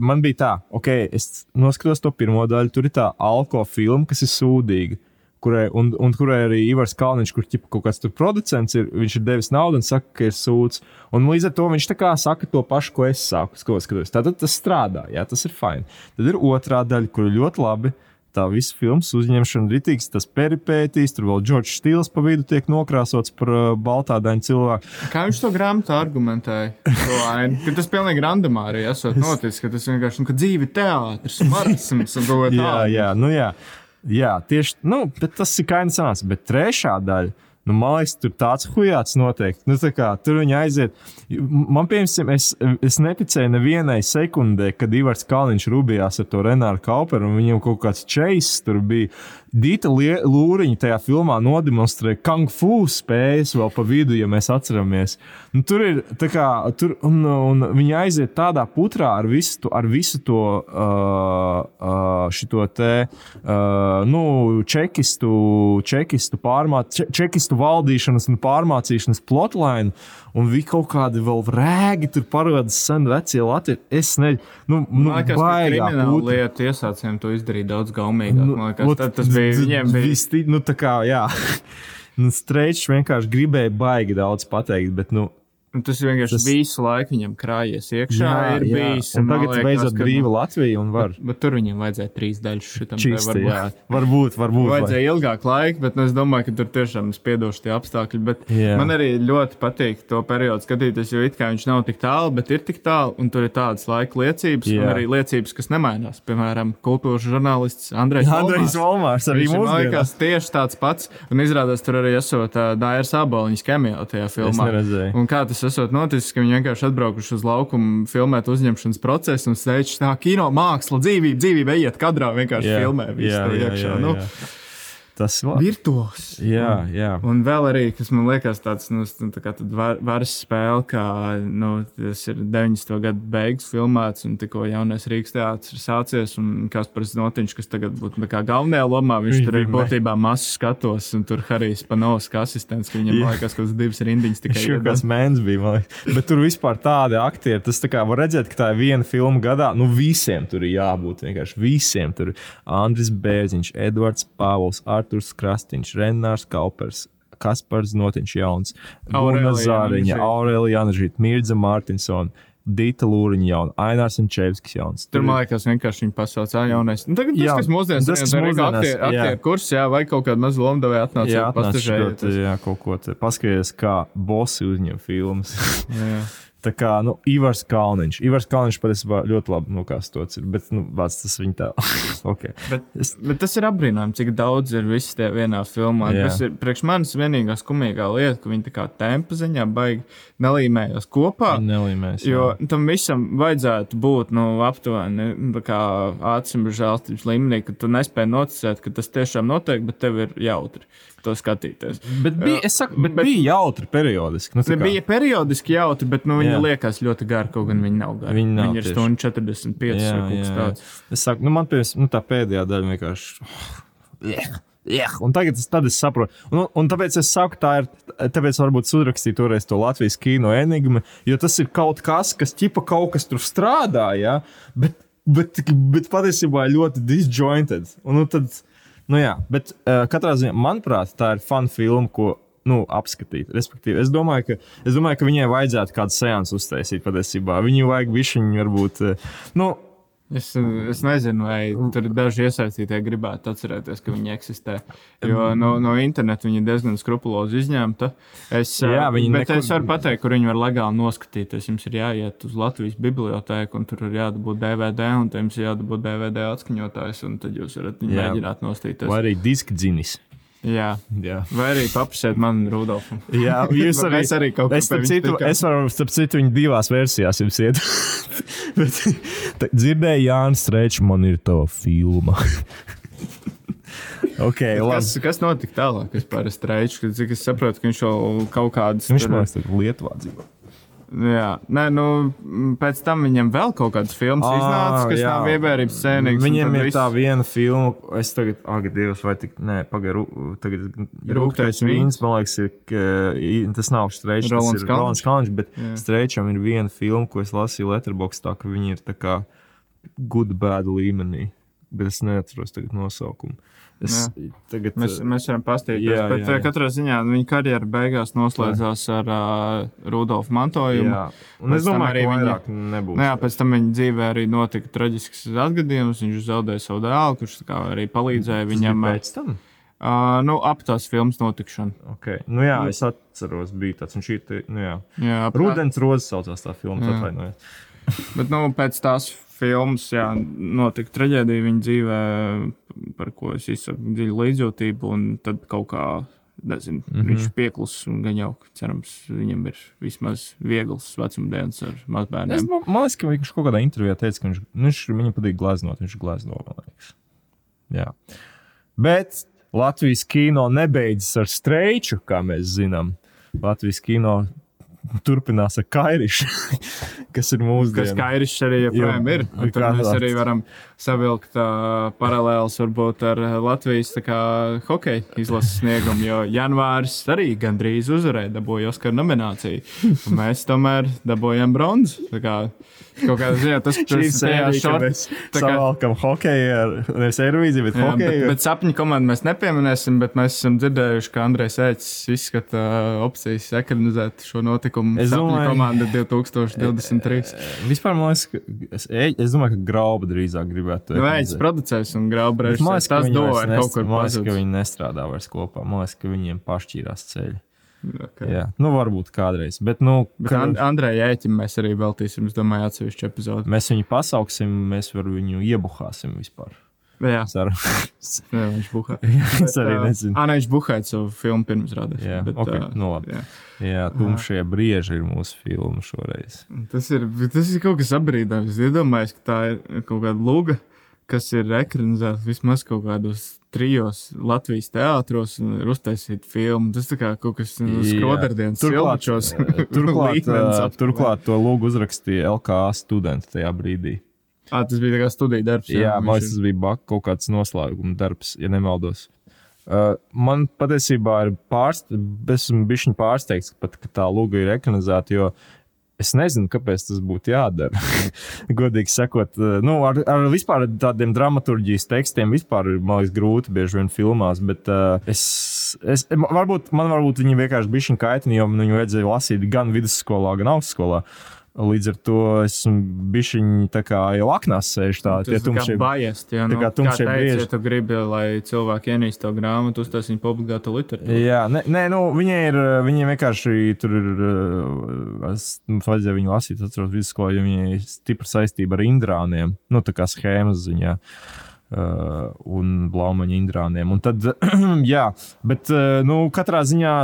man bija tā, ok, es noskatos to pirmo daļu, tur ir tā alko filma, kas ir sūdīga. Kurai, un, un kurai arī Ivars Kalniņš, kurš ķipa, kaut kāds producents ir, viņš ir devis naudu un saka, ka ir sūds. Un līdz ar to viņš tā kā saka to pašu, ko es saku. Ko skatos. Tātad tas strādā, jā, tas ir fini. Tad ir otrā daļa, kur ir ļoti labi. Tā visa filmas uzņemšana, rītīgs, tas peripētīs, tur vēl Džordžs Stils pa vidu tiek nokrāsots par uh, baltādainu cilvēku. Kā viņš to grāmatu argumentēja? To? Ka tas pilnīgi randomā arī esot noticis, ka tas vienkārši nu, ka dzīve ir teātris, marasms un kaut kā Jā, jā, nu jā. jā tieši nu, bet tas ir kaini sanāks. Bet trešā daļa. Nu, man liekas, tur tāds hujāts noteikti. Nu, tā kā, tur viņi aiziet. Man, piemēram, es, es neticēju nevienai sekundē, kad Ivars Kalniņš rubījās ar to Renāru Kauperu un viņam kaut kāds čeiss tur bija. Lie- Lūriņa tajā filmā nodemonstrēja kung fu spējas vēl pa vidu, ja mēs atceramies. Nu, tur ir tā kā, tur, un, un viņi aiziet tādā putrā ar visu to, ar visu to uh, uh, šito te, uh, nu, čekistu, čekistu, pārmā, če, čekistu valdīšanas un pārmācīšanas plotlainu, un viņi kaut kādi vēl rēgi tur parādās sen vecie Latvijas. Es nezinu, nu, nu liekas, ka baigā krimināla lietu iesācējiem to izdarīja daudz gaumīgāk. Nu, Man liekas, ot, tas bija viņiem. Bija, Visti, nu, tā kā, jā. Nu, Streičs vienkārši gribēja baigi daudz pateikt, bet, nu, tas vienkārši tas- visu laiku viņam krājies iekšā. ir bijis, Un man tagad liekas, beidzot ka, nu, brīva Latvija un var. Bet, bet tur viņam vajadzēja trīs daļas Čisti, varbūt. jā. Varbūt, varbūt. vai- Vajadzēja ilgāk laika, bet nu, es domāju, ka tur tiešām ir spiedoši tie apstākļi. Bet Jā. man arī ļoti patīk to periodu skatīties, jo it kā viņš nav tik tālu, bet ir tik tālu, un tur ir tādas laika liecības, Jā. un arī liecības, kas nemainās. Piemēram, kultūras žurnālists Andrejs Andrejs Volmārs. Arī ir, mūsdienās. liekas, tieši tāds pats. Un izrādās, tur arī esot uh, Dairas Aboliņas kemijā tajā filmā. Un kā tas esot noticis, ka viņi vienkārši atbraukuši uz laukumu filmēt uzņemšanas procesu un steidz tā kino māksla, dzīvība, dzīvība, ejiet kadrā, vienkārši Jā, filmē visu jā, to jā, iekšā. jā, Nu, jā. Tas var. Virtuos. Jā, jā. Un vēl arī, kas man liekas, tāds nu, tā varas spēle, kā nu, tas ir 90. gada beigas filmēts, un tikko jaunais Rīgas teātris ir sācies, un Kaspars Notiņš, kas tagad būtu kā galvenajā lomā, viņš tur ir būtībā masu skatos, un tur Harijs Panovs kā asistents, ka viņam, Jā. liekas, kaut kāds divas rindiņas tikai Šis iedod. kāds mēnesis bija. Bet tur vispār tādi aktieri. Tas tā kā var redzēt, ka tā ir viena filma gadā. Nu, visiem tur ir jābūt. Vienkārši visiem tur ir Andris Bērziņš, Edvards Pāvils, Arturs Krastīņš, Renārs Kaupers. Kaspars Notiņš Jauns, Guna Zāriņa. Aurelija Janžīta, Mirza Mārtinsona, Dita Lūriņa Jauna, Ainārs Enčevskis Jauns. Tur, man liekas, vienkārši viņi pasauc, ah, jaunais. Nu, tagad Jā, tas, kas mūsdienās tas, kas mūsdienās, aktieru jā. aktier kurs, jā, vai kaut kāda maza lomdevēja atnāca Jā, un pastažēja. atnāc, jā, kaut ko tādu. Paskaties, kā bosi uzņem filmas. Jā. Tā kā nu, Ivars Kalniņš. Ivars Kalniņš patiesībā ļoti labi nokāstots ir, bet nu, vārds tas viņa tā. okay. Bet, bet tas ir apbrīnojami, cik daudz ir viss tajā vienā filmā. Jā. Tas ir priekš manis vienīgā skumīgā lieta, ka viņi tā kā tempa ziņā baigi nelīmējās kopā. Nelīmēs. Jo tam visam vajadzētu būt nu, aptuveni nu, tā kā ātrim žēlstības līmenī, ka tu nespēji noticēt, ka tas tiešām notiek, bet tev ir jautri to skatīties. Bet bija, es saku, bet, bet bija jautri periodiski. Nu, bija periodiski jautri, bet nu, viņi liekas ļoti gari, kaut gan viņi nav gari. Viņi nav viņi ir stundu 45 Jā, vai kaut kas tāds. Es saku, nu, man piemēram, nu, tā pēdējā daļa vienkārši. Yeah, un tagad es, es saprotu. Un, un tāpēc es saku, tā ir. Tāpēc varbūt uzrakstīju toreiz to Latvijas kino enigmu, jo tas ir kaut kas, kas ķipa kaut kas tur strādā, ja? bet, bet, bet patiesībā ļoti disjointed. Un, nu, tad, nu, jā, bet uh, katrā ziņā, manuprāt, tā ir fun filma, ko nu, apskatīt. Respektīvi, es domāju, ka, es domāju, ka viņai vajadzētu kādu seansu uztaisīt patiesībā. Viņu vajag višķiņu, varbūt. Uh, nu, Es, es nezinu, vai tur daži iesaistītie gribētu atcerēties, ka viņi eksistē. Jo no, no interneta viņi diezgan skrupulozi izņemta. Es, Jā, viņi bet nekur- es varu pateikt, kur viņi var legāli noskatīties. Jums ir jāiet uz Latvijas bibliotēku, un tur ir jādabūt DVD, un tam ir jādabūt DVD atskaņotājs, un tad jūs varat mēģināt nostīties. vai arī diska dzinis. Jā. Jā. Vai arī paprasiet man, Rudolfam. Jā, jūs arī, Mēs arī kaut es, starp pie viņa citu, es varu, starp citu, viņu divās versijās jums iet. Bet tā- dzirdēju, Jānis Strečs, man ir tā filma. ok, labi. Kas, kas notika tālāk? Es parasti reiķu, cik es saprotu, ka viņš jau kaut kādas. Viņš man liekas, Lietuvā dzīvo. Jā, nē, nu, pēc tam viņam vēl kaut kādas filmas Ā, iznāca, kas jā. nav ievērības sēnīgas. Viņiem ir tā viena filma, es tagad, ak, Dievs, vai tik, nē, pagaidu, tagad Rūgtais vīns, man liekas, ir, ka, tas nav Strečs, tas ir. Rolands Kalniņš, bet Jā. Strečam ir viena filma, ko es lasīju Letterboxdā, ka viņi ir tā kā good bad līmenī, bet es neatceros tagad nosaukumu. Es tagad, Mēs, eh, mēs varam pastīties, Jā, bet jā, jā, jā. katrā ziņā viņa karjera beigās noslēdzās ar uh, Rudolfu mantojumu. jā, un es Pēc tam domāju, arī viņa- nebūs. Nu, jā, pēc tam viņa dzīvē arī notika traģisks atgadījums. Viņš zaudēja savu dēlu, kurš arī palīdzēja Tas viņam. pēc tam. Uh, nu, ap tās filmas notikšanu. Okay. Nu, jā, es atceros, bija tāds. Te- nu, jā. Jā, ap- Rudens rozes saucās tā filma, Jā. atvainojos. Bet nu, pēc tās filmas jā, notika traģēdija viņa dzīvē, par ko es izsaku dziļu līdzjūtību. Un tad kaut kā nezinu, mm. -hmm. viņš pieklusis un gan jau, cerams, viņam ir vismaz viegls vecumdienas ar Es, mazbērniem. man man liekas, ka viņš kaut kādā intervijā teica, ka viņš, nu, viņš viņam patīk glaznot, viņš glazno. man liekas. Jā. Bet Latvijas kino nebeidzas ar streiču, kā mēs zinām. Latvijas kino turpinās ar kairišu, kas ir Kas mūsdienu. skaidrs arī joprojām Jā, ir. Kā mēs arī varam savilkt uh, paralēlus varbūt ar Latvijas kā, hokeja izlases sniegumu, jo janvāris arī gandrīz uzvarēja, dabūja Oskara nomināciju. Mēs tomēr dabūjām bronzu. Kaut kādā ziņā tas Šī tas tajā sērija, short- kad mēs tā kā- savalkam hokeju ar, nevis Eirovīziju, bet Jā, bet, bet sapņu komandu mēs nepieminēsim, bet mēs esam dzirdējuši, ka Andrejs Ēcis izskata opcijas ekranizēt šo notikumu. Es domāju- komanda 2023. Vispār man liekas, ka es, es domāju, ka grauba drīzāk gribētu. Nu, Ēcis producēs un graubrēs. Bet Man liekas, ka Tas viņi do vairs ar nes- kaut kur liekas, ka pazudis. viņi nestrādā vairs kopā. Man liekas, ka viņiem pašķīrās ceļi. Okay. Jā, nu varbūt kādreiz. Bet, nu, Bet ka, And Andrejai Ēķim mēs arī veltīsim, es domāju, atsevišķu epizodu. mēs viņu pasauksim, mēs viņu iebuhāsim vispār. Jā, Ceru. jā viņš buhā. es arī nezinu. Anā viņš buhāja savu filmu pirms rādās. Jā, ok, nu labi. jā. Jā, tumšie brieži ir mūsu filma šoreiz. Tas, ir, tas ir kaut kas apbrīdams. Es iedomājos, ka tā ir kaut kāda luga, kas ir ekranizēta vismaz kaut kādos trijos Latvijas teātros un ir uztaisīta filma. Tas kā kaut kas nu, skrodardienas turklāt, turklāt, ā, aptuveni. turklāt to lūgu uzrakstīja LKA studenti tajā brīdī. Ā, tas bija kā studija darbs. Jā, man viņš liekas, tas bija bak, kaut kāds noslēguma darbs, ja nemaldos. Uh, man patiesībā ir pārsteigts, pārsteigts, pat, ka tā lūga ir ekranizēta, jo es nezinu, kāpēc tas būtu jādara. Godīgi sakot, uh, nu, ar, ar vispār tādiem dramaturgijas tekstiem vispār ir man liekas, grūti bieži vien filmās, bet uh, es, es, varbūt, man varbūt viņi vienkārši bija kaitini, jo man viņu vajadzēja lasīt gan vidusskolā, gan augstskolā. Līdz ar to esmu bijis tā kā jau aknās sēž tā, tie tumšie. jā, tā nu, kā kā tumšie teica, brieži. ja tu gribi, lai cilvēki ienīst to grāmatu, uztais viņu pa obligātu literatūru. Jā, nē, nē nu, viņai ir. Viņai vienkārši tur ir. uh, Es, mums vajadzēja viņu lasīt, atceros, vidusskolā, jo viņai ir stipra saistība ar indrāniem. Nu, tā kā schēmas ziņā. Uh, un blaumaņa indrāniem. Un tad, jā, bet, uh, nu, katrā ziņā,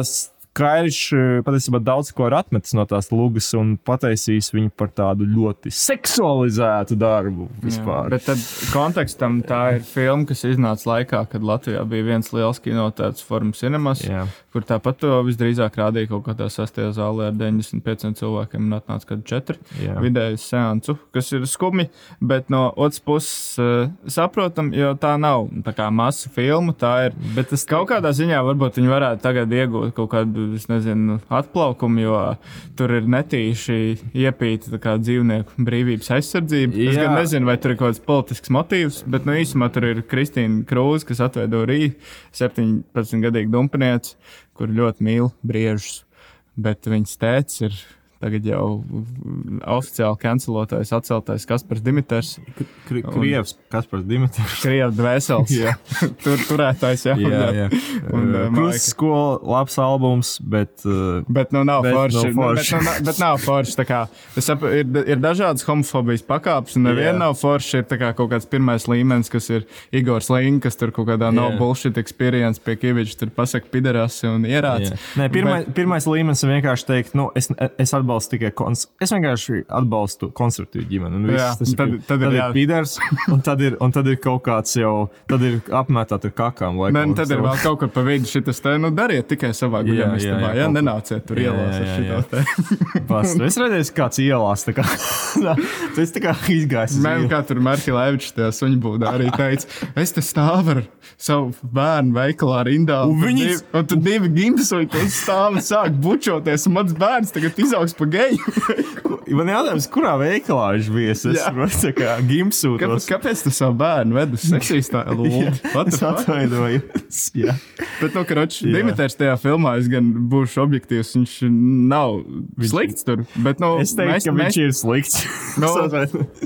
s- Kairišs eh, patiesībā daudz ko ir atmetis no tās lugas un pataisījis viņu par tādu ļoti seksualizētu darbu vispār. Jā, bet tad kontekstam tā ir filma, kas iznāca laikā, kad Latvijā bija viens liels kinotēts formas cinemas, Jā. kur tāpat to visdrīzāk rādīja kaut kādā sastajā zālē ar 95 cilvēkiem un atnāca kādi četri Jā. vidējas seansu, kas ir skumji, bet no otras puses uh, saprotam, jo tā nav tā kā masu filma, tā ir, bet tas kaut kādā ziņā varbūt viņi varētu tagad iegūt kaut kādu, nezinu, atplaukumu, jo tur ir netīši iepīta kā dzīvnieku brīvības aizsardzība. Es Jā. gan nezinu, vai tur ir kaut kāds politisks motīvs, bet, nu, īsumā tur ir Kristīna Krūze, kas atveido Rīgā 17-gadīgu dumpinieci, kur ļoti mīl briežus, bet viņas tēvs ir. Tagad jau oficiāli kancelotājs, atceltais Kaspars Dimitrs. Kri- Krievs, kas par Dimitru? Krievijas dvēseles. Jā. Tur turētājs jau Jā, jā. Un, uh, Krusts skola, labs albums, bet. Uh, Bet, nu, nav Bet forši. nav Nu, forši. Bet, nu, bet nav forši. Kā, saprotu, ir, ir dažādas homofobijas pakāpes, un neviena nav forša. Ir kā kaut kāds pirmais līmenis, kas ir Igors Līnks, kas tur kaut kādā no Jā. bullshit experience pie Kieviča tur pasaka piderasi un ierāds. Jā. Nē, pirmais, bet... pirmais līmenis ir vienkārši teikt, nu, es, es atbalstu tikai kons es vienkārši atbalstu konservatīvu ģimeni. un viss. Jā, tas ir, tad- tad ir tad ir jā. pīders, un tad ir, un tad ir kaut kāds jau, tad ir apmētāt ar kakām. Nē, nu, tad ir vēl kaut kur pa vidu šis te, nu, dariet tikai savā Jā, jā, jā, Jā, nenāciet tur Jā, ielās jā, ar jā, šito jā. te. Es redzēju, kāds ielās. tā Kā, esi tā kā izgājis. ielu. kā tur Marka Levičs tajā suņu būdā arī teica, es te stāvu ar savu bērnu veikalā rindā. Un tur viņi- Un tur divi gimtasoļi, kas stāv un sāk bučoties, un mans bērns tagad izaugs pa geju. Man jautājums, kurā veikalā viņš bija? Es tā kā gimsūtos. Kāpēc, kāpēc tu savu bērnu vedi uz seksistā lūdzu? Es atvainojos. Jā. Bet, nu, karoči, Jā. Dimitrs tajā filmā, es gan būšu objektīvs, viņš nav slikts tur. Bet, nu, Es teiktu, mēs, ka viņš mēs, ir slikts. Nu,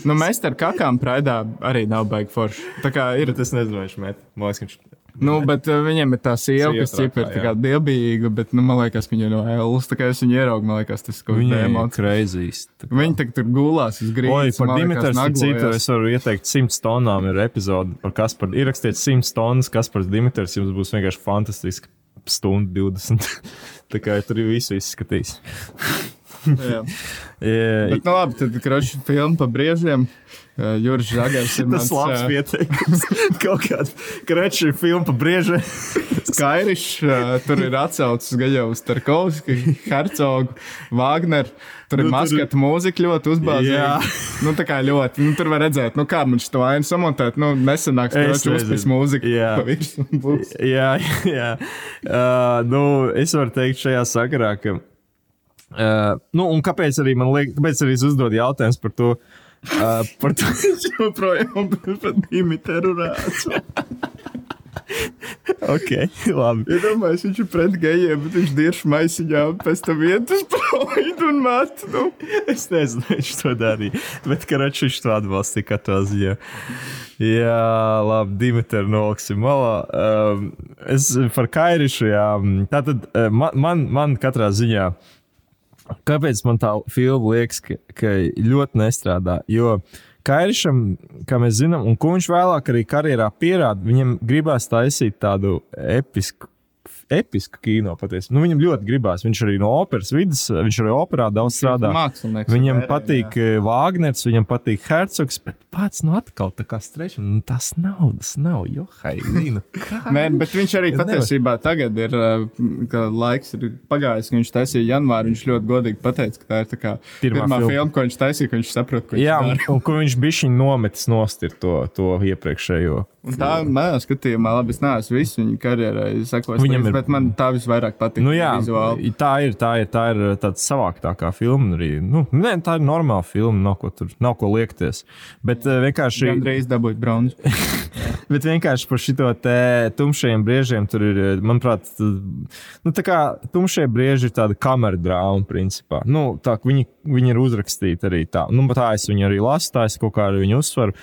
nu, mēs ar kakām praidā arī nav baigi forši. Tā kā ir Bet es nezinu, viņš met. Man liekas, ka viņš Nu, bet uh, viņiem ir tā sieva, kas ir tā kā dievbijīga, bet, nu, man liekas, ka viņa ir no Ēlas. Tā kā es viņu ieraugu, man liekas, tas kaut ir demons. crazy. Viņi tagad tur gulās uz Oi, grīdas. par man liekas, Dimitru citu es varu ieteikt 100 tonnām ir epizode par Kasparu. Ierakstiet 100 tonnas, kas par Dimitrs jums būs vienkārši fantastiski. Stundu 20. Tā kā tur ir visu izskatījis. Jā. Jā, Bet, nu, labi, tad, kroči, filma par briežiem. Uh, Juris Žagars ir Tas mans labs ā, pieteikums. Kaut kāda kreča filma par briežiem. Kairišs. uh, Tur ir atsaucis uz Tarkovski, Hercogu, Wagner. Tur ir Nu, tur- maskata mūzika ļoti uzbāzīga. Jā. Nu, tā kā ļoti. Nu, tur var redzēt, nu, kā mums to ainu samontēt. Nu, nesenāks, uzpis nezinu. mūzika. Jā. pa jā, jā. Uh, nu, es varu teikt šajā sakarā, ka. Uh, nu, un kāpēc arī man liekas, kāpēc arī es uzdodu jautājumus par to? Uh, par to joprojām par Dimitru rācu. ok, labi. Iedomājieties, viņš ir pret gejiem, bet viņš dirž maisiņā, un pēc tam iet uz proidu un met. Nu. Es nezinu, viņš to darīja. Bet Karačs viņš to atbalstīja katrā ziņā. Jā, labi, Dimitri, noliksim malā. Um, es par Kairišu, jā. Tātad uh, man, man, man katrā ziņā. Kāpēc man tā filma liekas, ka, ka ļoti nestrādā? Jo Kairišam, kā mēs zinām, un ko viņš vēlāk arī karjerā pierāda, viņam gribās taisīt tādu episku. Episku kino patiesībā. Nu, viņam ļoti gribās. Viņš arī no operas vidas, viņš arī operā daudz strādā. Viņam Vērē, patīk jā. Wagners, viņam patīk Hercogs, bet pats nu atkal tā kā strešs. Nu, tas nav, tas nav. Jo, kā. Nē, bet viņš arī patiesībā tagad ir, uh, ka laiks ir pagājis, ka viņš taisīja janvāri. Viņš ļoti godīgi pateica, ka tā ir tā kā Pirmā pirmā, filma. filma, ko viņš taisīja, ka viņš saprot, ko viņš Jā, dara. un kur viņš bija viņa nometis nost ir to, to iepriekšējo. Un tā manā skatījumā, labi, es neesmu visu viņa karjerai sakojis, Viņam ir- bet man tā visvairāk patīk. Nu, jā, vizuāli. tā ir, tā ir, tā ir tāda savāktākā filma. Arī. Nu, nē, tā ir normāla filma, nav ko, tur, nav ko liekties. Bet uh, vienkārši. Gandrīz dabūjāt bronzu. Bet vienkārši par šo tumšajiem briežiem tur ir, manuprāt, nu, tā kā tumšie brieži ir tāda kamera drāma, principā. Nu, tā, viņi, viņi ir uzrakstīti arī tā. Nu, tā es viņu arī lasu, tā es kaut kā arī viņu uzsveru.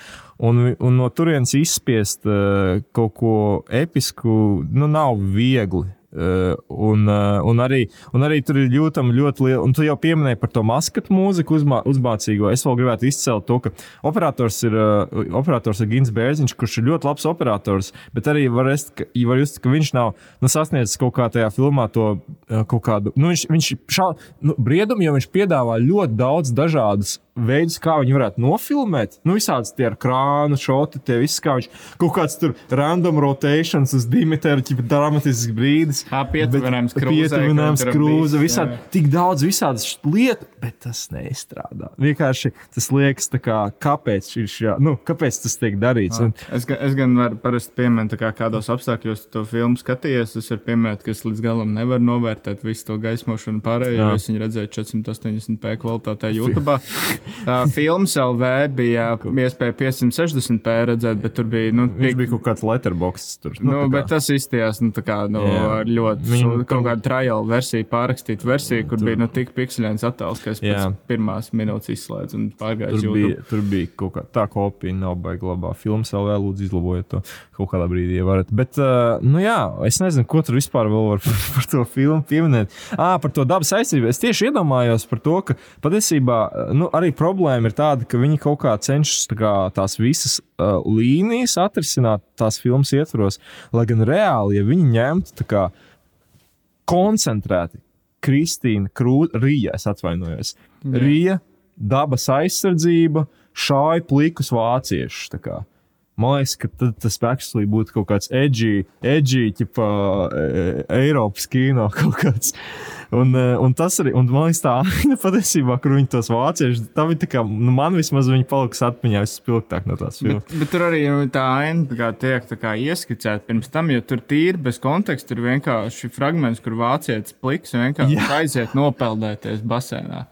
Un, un no turienes izspiest uh, kaut ko episku, nu, nav viegli. Uh, un, uh, un, arī, un arī tur ir jūtama ļoti liela, un tu jau pieminēji par to maskatu mūziku uzmā, uzmācīgo. Es vēl gribētu izcelt to, ka operators ir, uh, operators ir Gins Bērziņš, kurš ir ļoti labs operators, bet arī var, est, ka, var just, ka viņš nav nu, sasniedzis kaut kā tajā filmā to uh, kaut kādu, nu, viņš, viņš šā, nu, briedumu, jo viņš piedāvā ļoti daudz dažādas veidus, kā viņi varētu nofilmēt. Nu, visādas tie ar krānu, šoti, tie viss, kā viņš kaut kāds tur random rotations uz Dimitru, ķipa dramatisks brīdis. Ā, pietuvinājums krūzei, Pietuvinājums krūze, visādi. jā. Tik daudz visādas lietas, bet tas neizstrādā. Vienkārši tas liekas, tā kā, kāpēc, jā, nu, kāpēc tas tiek darīts. Un, Es, es gan varu parasti pieminēt, tā kā kādos apstākļos tu to filmu skatījies. Es varu pieminēt, ka es līdz galam nevaru novērtēt visu to gaismošanu pārējo. Jā. jo Es viņu redzēju 480p kvalitātē YouTube. Tā filmas LV bija iespēja 560p redzēt, bet tur bija. Nu, viņš bija kaut kāds letterbox. Tur, Nu, tā kā- bet tas izstījās nu, kā, nu, ar ļoti Viņu, kaut kādu trial versiju, pārrakstītu versiju, kur bija nu, tik pikselēns attēls, ka es pēc Jā. pirmās minūtes izslēdzu un pārgāju Tur bija, tur bija kaut kā tā kopija, nav baigta labā. Filmas vēl lūdzu izlabojiet to kaut kādā brīdī, ja varat. Bet, uh, nu jā, es nezinu, ko tur vispār vēl var par, par to filmu pieminēt. Ah, par to dabas aizsardzību. Es tieši iedomājos par to, ka patiesībā uh, nu, arī problēma ir tāda, ka viņi kaut kā cenšas tā kā, tās visas uh, līnijas atrisināt tās filmas ietvaros, lai gan reāli, ja viņi ņemtu kā koncentrēti Kristīna Krūze, Rīja, es atvainojos. Jā. Rīja, dabas aizsardzība, šāja plikus vāciešus. Man liekas, ka tad tas actually būtu kaut kāds edgy, edgy ķipa, e, Eiropas kino kaut kāds. Un, e, un tas arī, un man liekas, tā aina patiesībā, kur viņi tos vāciešus, tā bija tā kā, nu, man vismaz viņi paliks atmiņā vispilgtāk no tās filmas. Bet, bet tur arī tā aina kā tiek tā kā ieskicēta pirms tam, jo tur tīri bez konteksta ir vienkārši fragments, kur vācietis pliks vienkārši Jā. aiziet nopeldēties basēnā.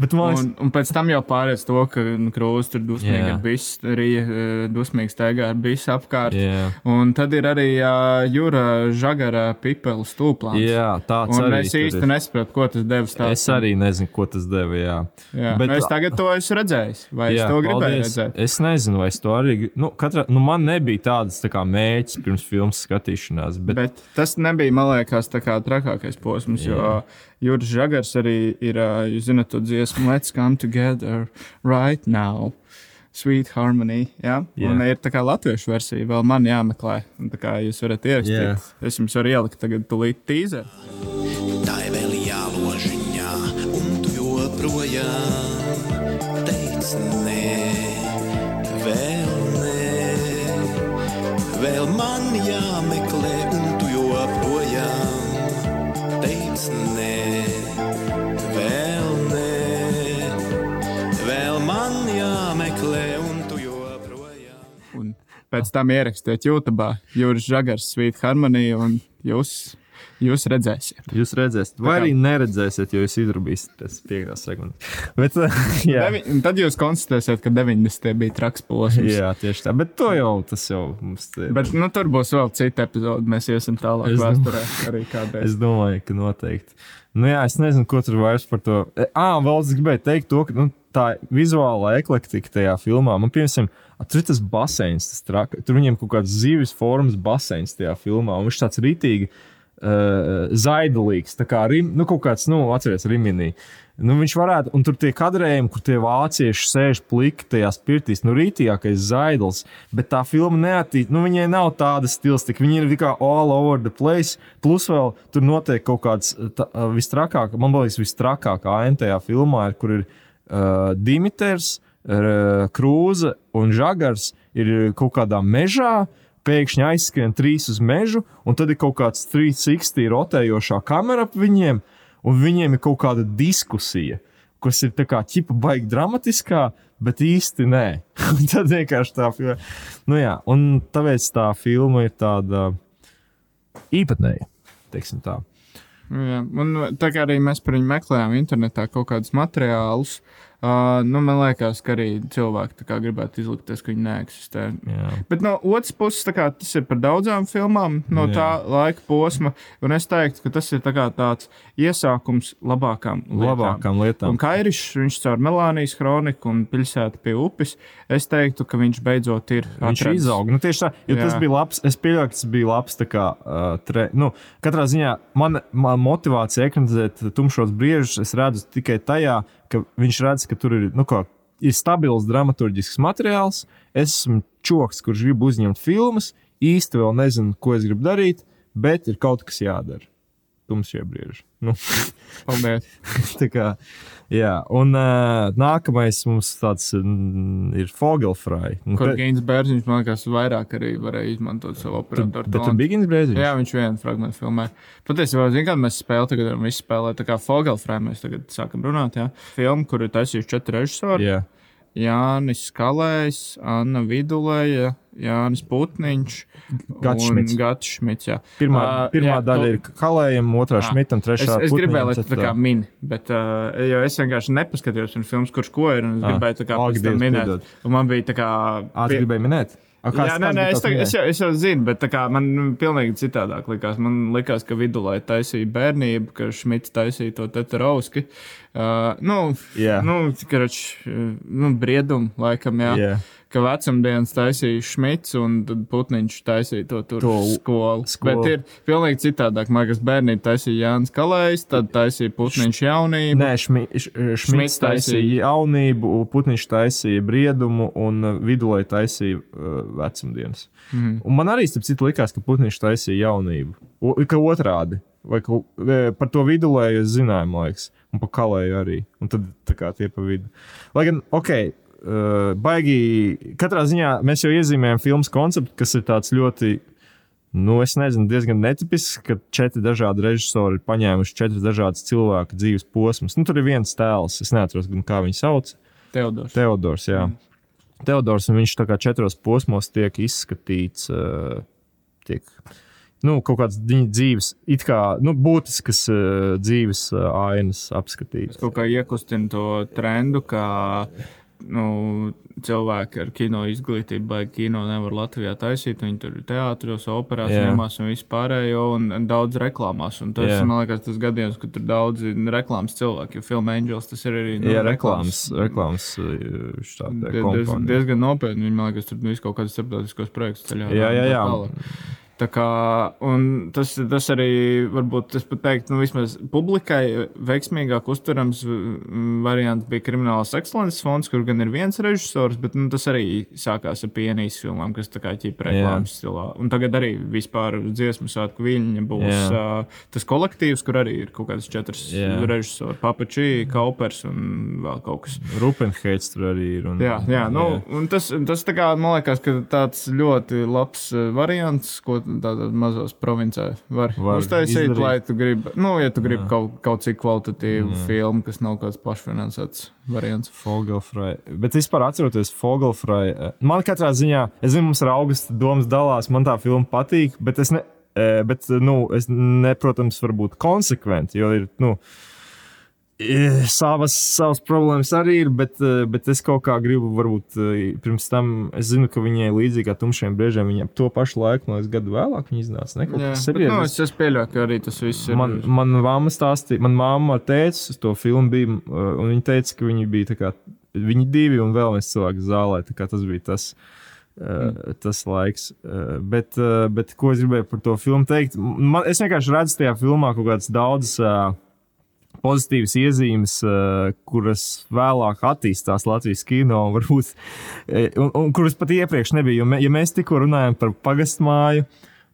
Bet man liekas, Un, un pēc tam jau pārēc to, ka nu, krūze tur dusmīgi Jā. ar bisu, arī eh, dusmīgi staigā ar bisu apkārt. Jā. Un tad ir arī uh, jūra žagara pipeli stūplāns. jā, tāds Un arī. es īsti ir. nesaprotu, ko tas deva stāstīt. Es arī nezinu, ko tas deva. Jā, Jā, Bet- es tagad to esmu redzējis. Vai jā, es to gribēju paldies. redzēt? Es nezinu, vai es to arī. Nu, katra, nu, man nebija tādas tā kā mēģis pirms filmas skatīšanās. Bet, bet, tas nebija, man liekas, tā kā trakākais posms. Jo Juris Žagars arī ir, jūs zināt, to dziesmu Let's Come Together Right Now. Sweet Harmony. Ja? Jā. Un ir tā kā latviešu versija, vēl man jāmeklē. Un Tā kā jūs varat ierakstīt. Jā. Es jums varu ielikt tagad tūlīt tīzē. Tā ir vēl jāložiņā, un tu joprojām teici nē, vēl nē, vēl man pēc tam ierakstiet YouTube, Juris Žagars, Sweet Harmony, un jūs, jūs redzēsiet. jūs redzēsiet, vai arī neredzēsiet, jo jūs tas piekdienas sekundes. Bet, Devi, tad jūs konstatēsiet, ka 90. bija traks posms. jā, tieši tā. Bet to jau tas jau mums te- Bet nu, tur būs vēl cita epizode. Mēs iesim tālāk Es vēsturē arī kādreiz. Es domāju, ka noteikti. Nu, jā, es nezinu, ko tur vairs par to. Ah, vēl es gribēju teikt, to, ka nu, tā vizuālā eklektika tajā filmā. Man, piemēram, a, tur ir tas baseins, tas traka. Tur viņiem kaut kāds zivis formas baseins tajā filmā. Un viņš tāds rītīgi uh, zaidulīgs, tā kā rim, nu, kaut kāds, nu, atcerieties, riminī. Nu, viņš varētu, un tur tie kadrējumi, kur tie vācieši sēž pliki tajā spirtīs, nu, rītīgākais zaidls, bet tā filma neattīstās, nu, viņai nav tāda stilistika, viņi ir kā all over the place, plus vēl tur notiek kaut kāds tā, vistrakāk, man liekas, vistrakākā aina tajā filmā, ir, kur ir uh, Dimitrs, uh, Krūze un Žagars ir kaut kādā mežā, pēkšņi aizskrien trīs uz mežu, un tad ir kaut kāds 360 rotējošā kamera ap viņiem, un viņiem ir kaut kāda diskusija, kas ir tā kā ķipa baigi dramatiskā, bet īsti nē. Tad vienkārši tā filma. Nu jā, un tāpēc tā filma ir tāda īpatnēja, teiksim tā. Nu Jā, un tā kā arī mēs par viņu meklējām internetā kaut kādus materiālus, Uh, nu, man liekas, ka arī cilvēki kā gribētu izlikties, ka viņi neeksistē. Jā. Bet no otras puses, kā, tas ir par daudzām filmām no Jā. tā laika posma. Un es teiktu, ka tas ir tā tāds iesākums labākām lietām. Labākām lietām. Un Kairis, viņš caur Melānijas kroniku un pilsētu pie upes, es teiktu, ka viņš beidzot ir Viņš atradis. izauga. Nu, tieši tā, jo tas Jā. bija labs. Es pieļauju, ka tas bija labs. Kā, uh, tre, nu, katrā ziņā man, man motivācija ekranizēt tumšos briežus, es redzu tikai tajā, ka viņš redz, ka tur ir, nu, kā, ir stabils dramaturgisks materiāls. Es esmu čoks, kurš grib uzņemt filmas, īsti vēl nezinu, ko es gribu darīt, bet ir kaut kas jādara. Tumšie brieži. Nu, kā, jā, un uh, nākamais mums tāds mm, ir Fogelfrei. Un Kur Gigants Bērziņš, man liekas, vairāk arī varēja izmantot savu operatoru. Bet tu Gigants Brēziņš? Jā, viņš vienu fragment filmē. Patiesībā, zinām, kāda mēs spēlējam, tagad varam izspēlēt tā kā Fogelframe. Mēs tagad sākam runāt, jā. Filmu, kur ir taisījuši četri režisori. Jā. Jānis Kalējs, Anna Vidulēja, Jānis Putniņš Gats un Šmits. Gats Šmits. jā. Pirmā, Ā, pirmā jā, daļa to- ir Kalējam, otrā Ā. Šmitam, trešā Es, es gribēju, lai tā kā ceturtā- min, bet uh, jo es vienkārši nepaskatījos viņa filmas, kurš ko ir. un Es Ā, gribēju tā kā pēc tam minēt. Un man bija tā kā. Ā, tu gribēji minēt? Jā, nē, nē, es, tā, es, jau, es jau zinu, bet kā man pilnīgi citādāk likās. Man likās, ka vidulē taisīja bērnību, ka Šmits taisīja to tetarauski. Uh, nu, Jā. nu, karoč, nu, briedumu laikam, jā. Jā. Ka vecumdienas taisīja Šmits un Putniņš taisīja to tur To skolu. skolu. Bet ir pilnīgi citādāk. Man liekas, bērnība taisīja Jānis Kalējs, tad taisīja Putniņš jaunību. Nē, Šmi, š, Šmits Šmits taisīja jaunību, Putniņš taisīja briedumu un uh, vidulē taisīja uh, vecumdienas. Mhm. Un man arī, starp citu, likās, ka Putniņš taisīja jaunību. O, ka otrādi. Vai ka, e, par to vidulēju es zināju, man liekas, un par kalēju arī. Un tad tā kā tie pa vidu. Lai gan, ok, uh, baigi, katrā ziņā mēs jau iezīmējam filmas konceptu, kas ir tāds ļoti. Nu, es nezinu, diezgan netipisks, ka četri dažādi režisori ir paņēmuši četras dažādas cilvēku dzīves posmus. Nu, tur ir viens tēls, es neatceros, kā viņu sauc. Teodors. Teodors, jā. Mm. Teodors, un viņš tā kā četros posmos tiek izskatīts, uh, tiek nu, kaut kādas viņa dzīves, it kā nu, būtiskas uh, dzīves uh, ainas apskatīts. kaut kā iekustina to trendu, ka nu, cilvēki ar kino izglītību, vai kino nevar Latvijā taisīt. Viņi tur ir teātros, operās, ņemās un vispārējo, un daudz reklāmās. Un tas, Jā. man liekas, tas gadījums, ka tur daudzi reklāmas cilvēki, jo Film Angels tas ir arī nu, Jā, reklāmas, reklāmas štādā Die- diez, diezgan nopietni. Viņi man liekas, tur visu kaut kādus starptautiskos projektus ceļā. Jā, jā, jā. Tā kā, tas, tas arī, varbūt, es pat teiktu, nu, vismaz publikai veiksmīgāk uztverams variants bija Kriminālas ekscelences fonds, kur gan ir viens režisors, bet nu, tas arī sākās ar pienīs filmām, kas tā kā ķipa reklāmas stilā. Un tagad arī vispār dziesmu svētku viļņa būs Jā. uh, tas kolektīvs, kur arī ir kaut kāds četrs Jā. režisori, Papačī, Kaupers un vēl kaut kas. Rupenheits tur arī ir. Un, Jā, jā, nu, un tas, tas tā kā, man liekas, ka tāds ļoti labs variants, ko tādā mazos provincē var, Var uztaisīt, izdarīt. lai tu gribi, nu, ja tu gribi kaut, kaut cik kvalitatīvu filmu, kas nav kāds pašfinansēts variants. Fogelfrai. Bet vispār atceroties Fogelfrai, eh, man katrā ziņā, es zinu, mums ar augustu domas dalās, man tā filma patīk, bet es, ne, eh, bet, nu, es ne, protams, varu būt konsekventi, jo ir, nu, eh, savas, savas problēmas arī ir, bet, eh, bet es kaut kā gribu, varbūt, eh, pirms tam, es zinu, ka viņai līdzīgi kā tumšiem briežiem, viņa to pašu laiku, man liekas, gadu vēlāk viņa iznāca. Ne, Jā, bet, nu, es, es pieļauju, ka arī tas viss ir. Man, man mamma stāstīja, man tēcu uz to filmu bija, un viņa teica, ka viņi bija tā kā, viņi divi un vēl viens cilvēks zālē, tā kā tas bija tas. Uh, tas laiks. Bet, bet ko es gribēju par to filmu teikt? Man, es vienkārši redzu tajā filmā kaut kādas daudzas uh, pozitīvas iezīmes, uh, kuras vēlāk attīstās Latvijas kino, un, varbūt, eh, un, un kuras pat iepriekš nebija. Jo mē, ja mēs tikko runājam par pagastmāju,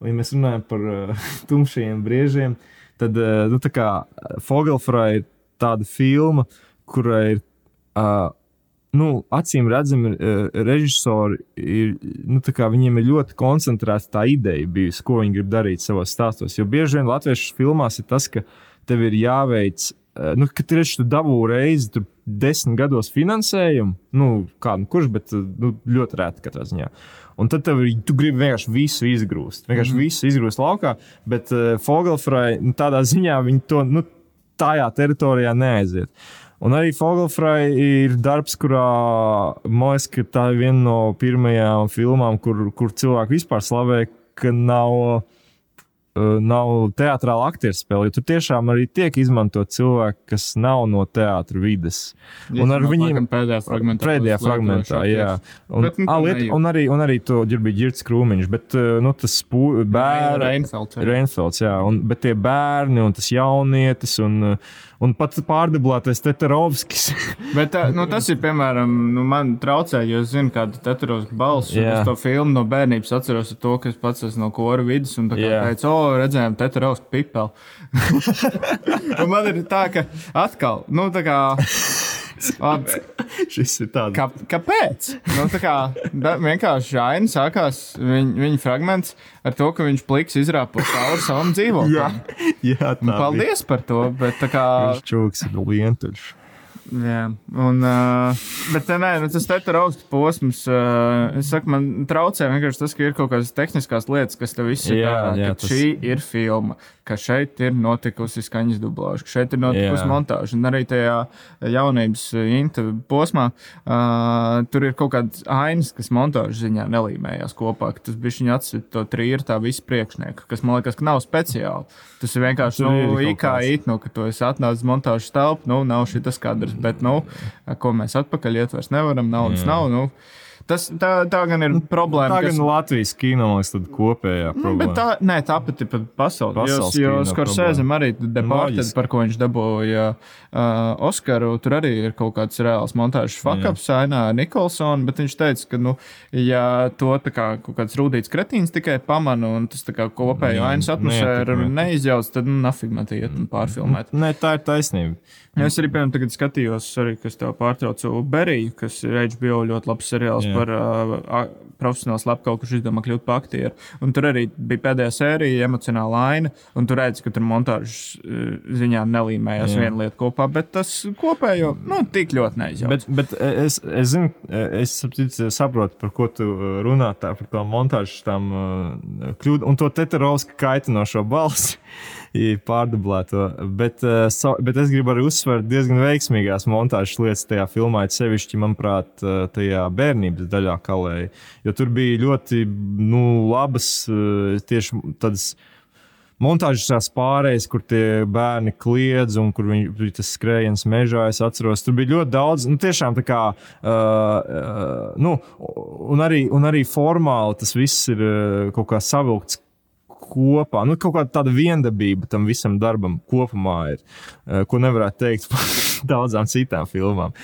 un ja mēs runājam par uh, tumšajiem briežiem, tad uh, nu, Fogelfrai ir tāda filma, kurai ir. Uh, Nu, acīm redzami, režisori ir, nu, viņiem ir ļoti koncentrēta tā ideja, bijusi, ko viņi grib darīt savos stāstos. Jo bieži vien latviešu filmās ir tas, ka tev ir jāveic, uh, nu, ka tu reizes dabū reizi tur desmit gados finansējumu, nu, kā nu kurš, bet uh, nu, ļoti rēti katrā ziņā. Un tad tev, ir- tu gribi vienkārši visu izgrūst. Vienkārši mm -hmm. visu izgrūst laukā, bet uh, Fogelfrai nu, tādā ziņā viņi to nu, tajā teritorijā neaiziet. Un arī Fogelfrai ir darbs, kurā man liekas, ka tā ir viena no pirmajām filmām, kur, kur cilvēki vispār slavē, ka nav, uh, nav teātrāla aktieru spēle. Tur tiešām arī tiek izmantot cilvēki, kas nav no teātra vides. Un ar viņiem pēdējā fragmentā. Pēdējā fragmentā, jā. Un, Bet, nu, a, liet, un, arī, un arī to ir bija ģirts krūmiņš, bet uh, nu, tas bērni. Reinfelds. jā, un, bet tie bērni un tas jaunietis un, uh, un pat pārdeblētais Teterovskis. Bet tā, nu, tas ir, piemēram, nu, man traucē, jo es zinu, kāda ir teātris balss. Jā. Es to filmu no bērnības atceros to, ka es pats esmu no kora vidus un tā kā Jā. teicu, o, redzējām, teātris pipeli. man ir tā, ka atkal, nu, tā kā. Labi, Šis ir tāds. Kā, kāpēc? Nu, tā kā da, vienkārši aina sākās viņa, viņa fragments ar to, ka viņš pliks izrāpa cauri savam dzīvoklim. Jā, jā tā Nu, Paldies par to, bet tā kā. Viņš čūks ir vientuļš. Jā, un, uh, bet tā, nē, nu, tas te ir augsts posms. Uh, es saku, man traucē vienkārši tas, ka ir kaut kādas tehniskas lietas, kas tev viss ir. Jā, ārā, jā, tas- Šī ir filma, ka šeit ir notikusi skaņas dublāža, ka šeit ir notikusi Jā. montāža. Un arī tajā jaunības inta posmā uh, tur ir kaut kādas ainas, kas montāžas ziņā nelīmējās kopā. Tas bija viņa atsita to trījus, tā visa priekšnieka, kas man liekas, ka nav speciāli. Tas ir vienkārši nu, kaut IKI, nu, ka tu esi atnācis montāžas telpu, nu, nav šis kadrs, bet, nu, ko mēs atpakaļ iet vairs nevaram, naudas Jā. nav. Nu, Tas, tā, tā gan ir problēma. Tā kas- gan Latvijas kino tad kopējā Nu, tā, nē, tā pat ir pat pasaules. Pasaules jo, jo problēma. arī debatēs, Loģiski. par ko viņš dabūja uh, Oskaru. Tur arī ir kaut kāds reāls montāžas fakaps, ainā Nikolsona, bet viņš teica, ka, nu, ja to kā kaut kāds rūtīts kretīns tikai pamana un tas kopējo ainas atmosfēru neizjauc, tad, nu, nafig man tie iet un pārfilmēt. Nē, tā ir taisnība. Ja Es arī, piemēram, tagad skatījos, arī, kas tev pārtraucu Beriju, kas ir HBO ļoti labs seriāls Jā. Par uh, profesionālu slepkavu, kurš izdomā kļūt par aktieru. Un tur arī bija pēdējā sērija, emocionāla aina, un tur redz, ka tur montāžas ziņā nelīmējās Jā. viena lieta kopā, bet tas kopējo, nu, tik ļoti neizjauc. Bet, bet es, es zinu, es saprotu, par ko tu runā, tā, par to montāžu, tām uh, kļūdām, un to teterovska kaitinošo balsi. Pārdublēto. Bet, so, bet es gribu arī uzsvērt diezgan veiksmīgās montāžas lietas tajā filmā, sevišķi, manuprāt, uh, tajā bērnības daļā kalēja. Jo tur bija ļoti nu, labas uh, tieši tādas montāžas tās pārējas, kur tie bērni kliedz un kur viņi bija tas skrējiens mežā. Es atceros, tur bija ļoti daudz, nu, tiešām tā kā, uh, uh, nu, un arī, un arī formāli tas viss ir uh, kaut kā savilkts. Kopā, nu, kaut kāda viendabība tam visam darbam kopumā ir, uh, ko nevarētu teikt par daudzām citām filmām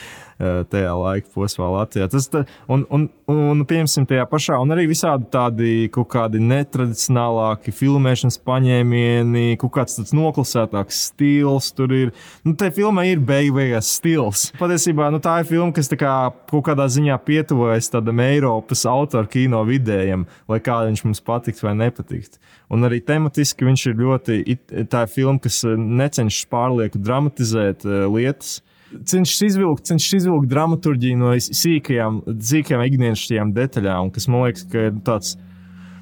uh, tajā laika posmā Latvijā. Tas, tā, un, un, un, piemēram, tajā pašā, un arī visādi tādi kaut kādi netradicionālāki filmēšanas paņēmieni, kaut kāds tāds noklusētāks stils. Tur ir, nu, tā filmā ir beig beigās stils. Patiesībā, nu, tā ir filma, kas kā kaut kādā ziņā pietuvojas tādam Eiropas autoru kino vidējam, lai kā viņš mums patikt vai nepatikt. Un arī tematiski viņš ir ļoti, tā filma, kas eh, necenšas pārlieku dramatizēt uh, lietas. Cenšas izvilkt, cenšas izvilkt dramaturgiju no sīkajām, sīkajām ikdienišķajām detaļām, kas man liekas, ka ir tāds. nu,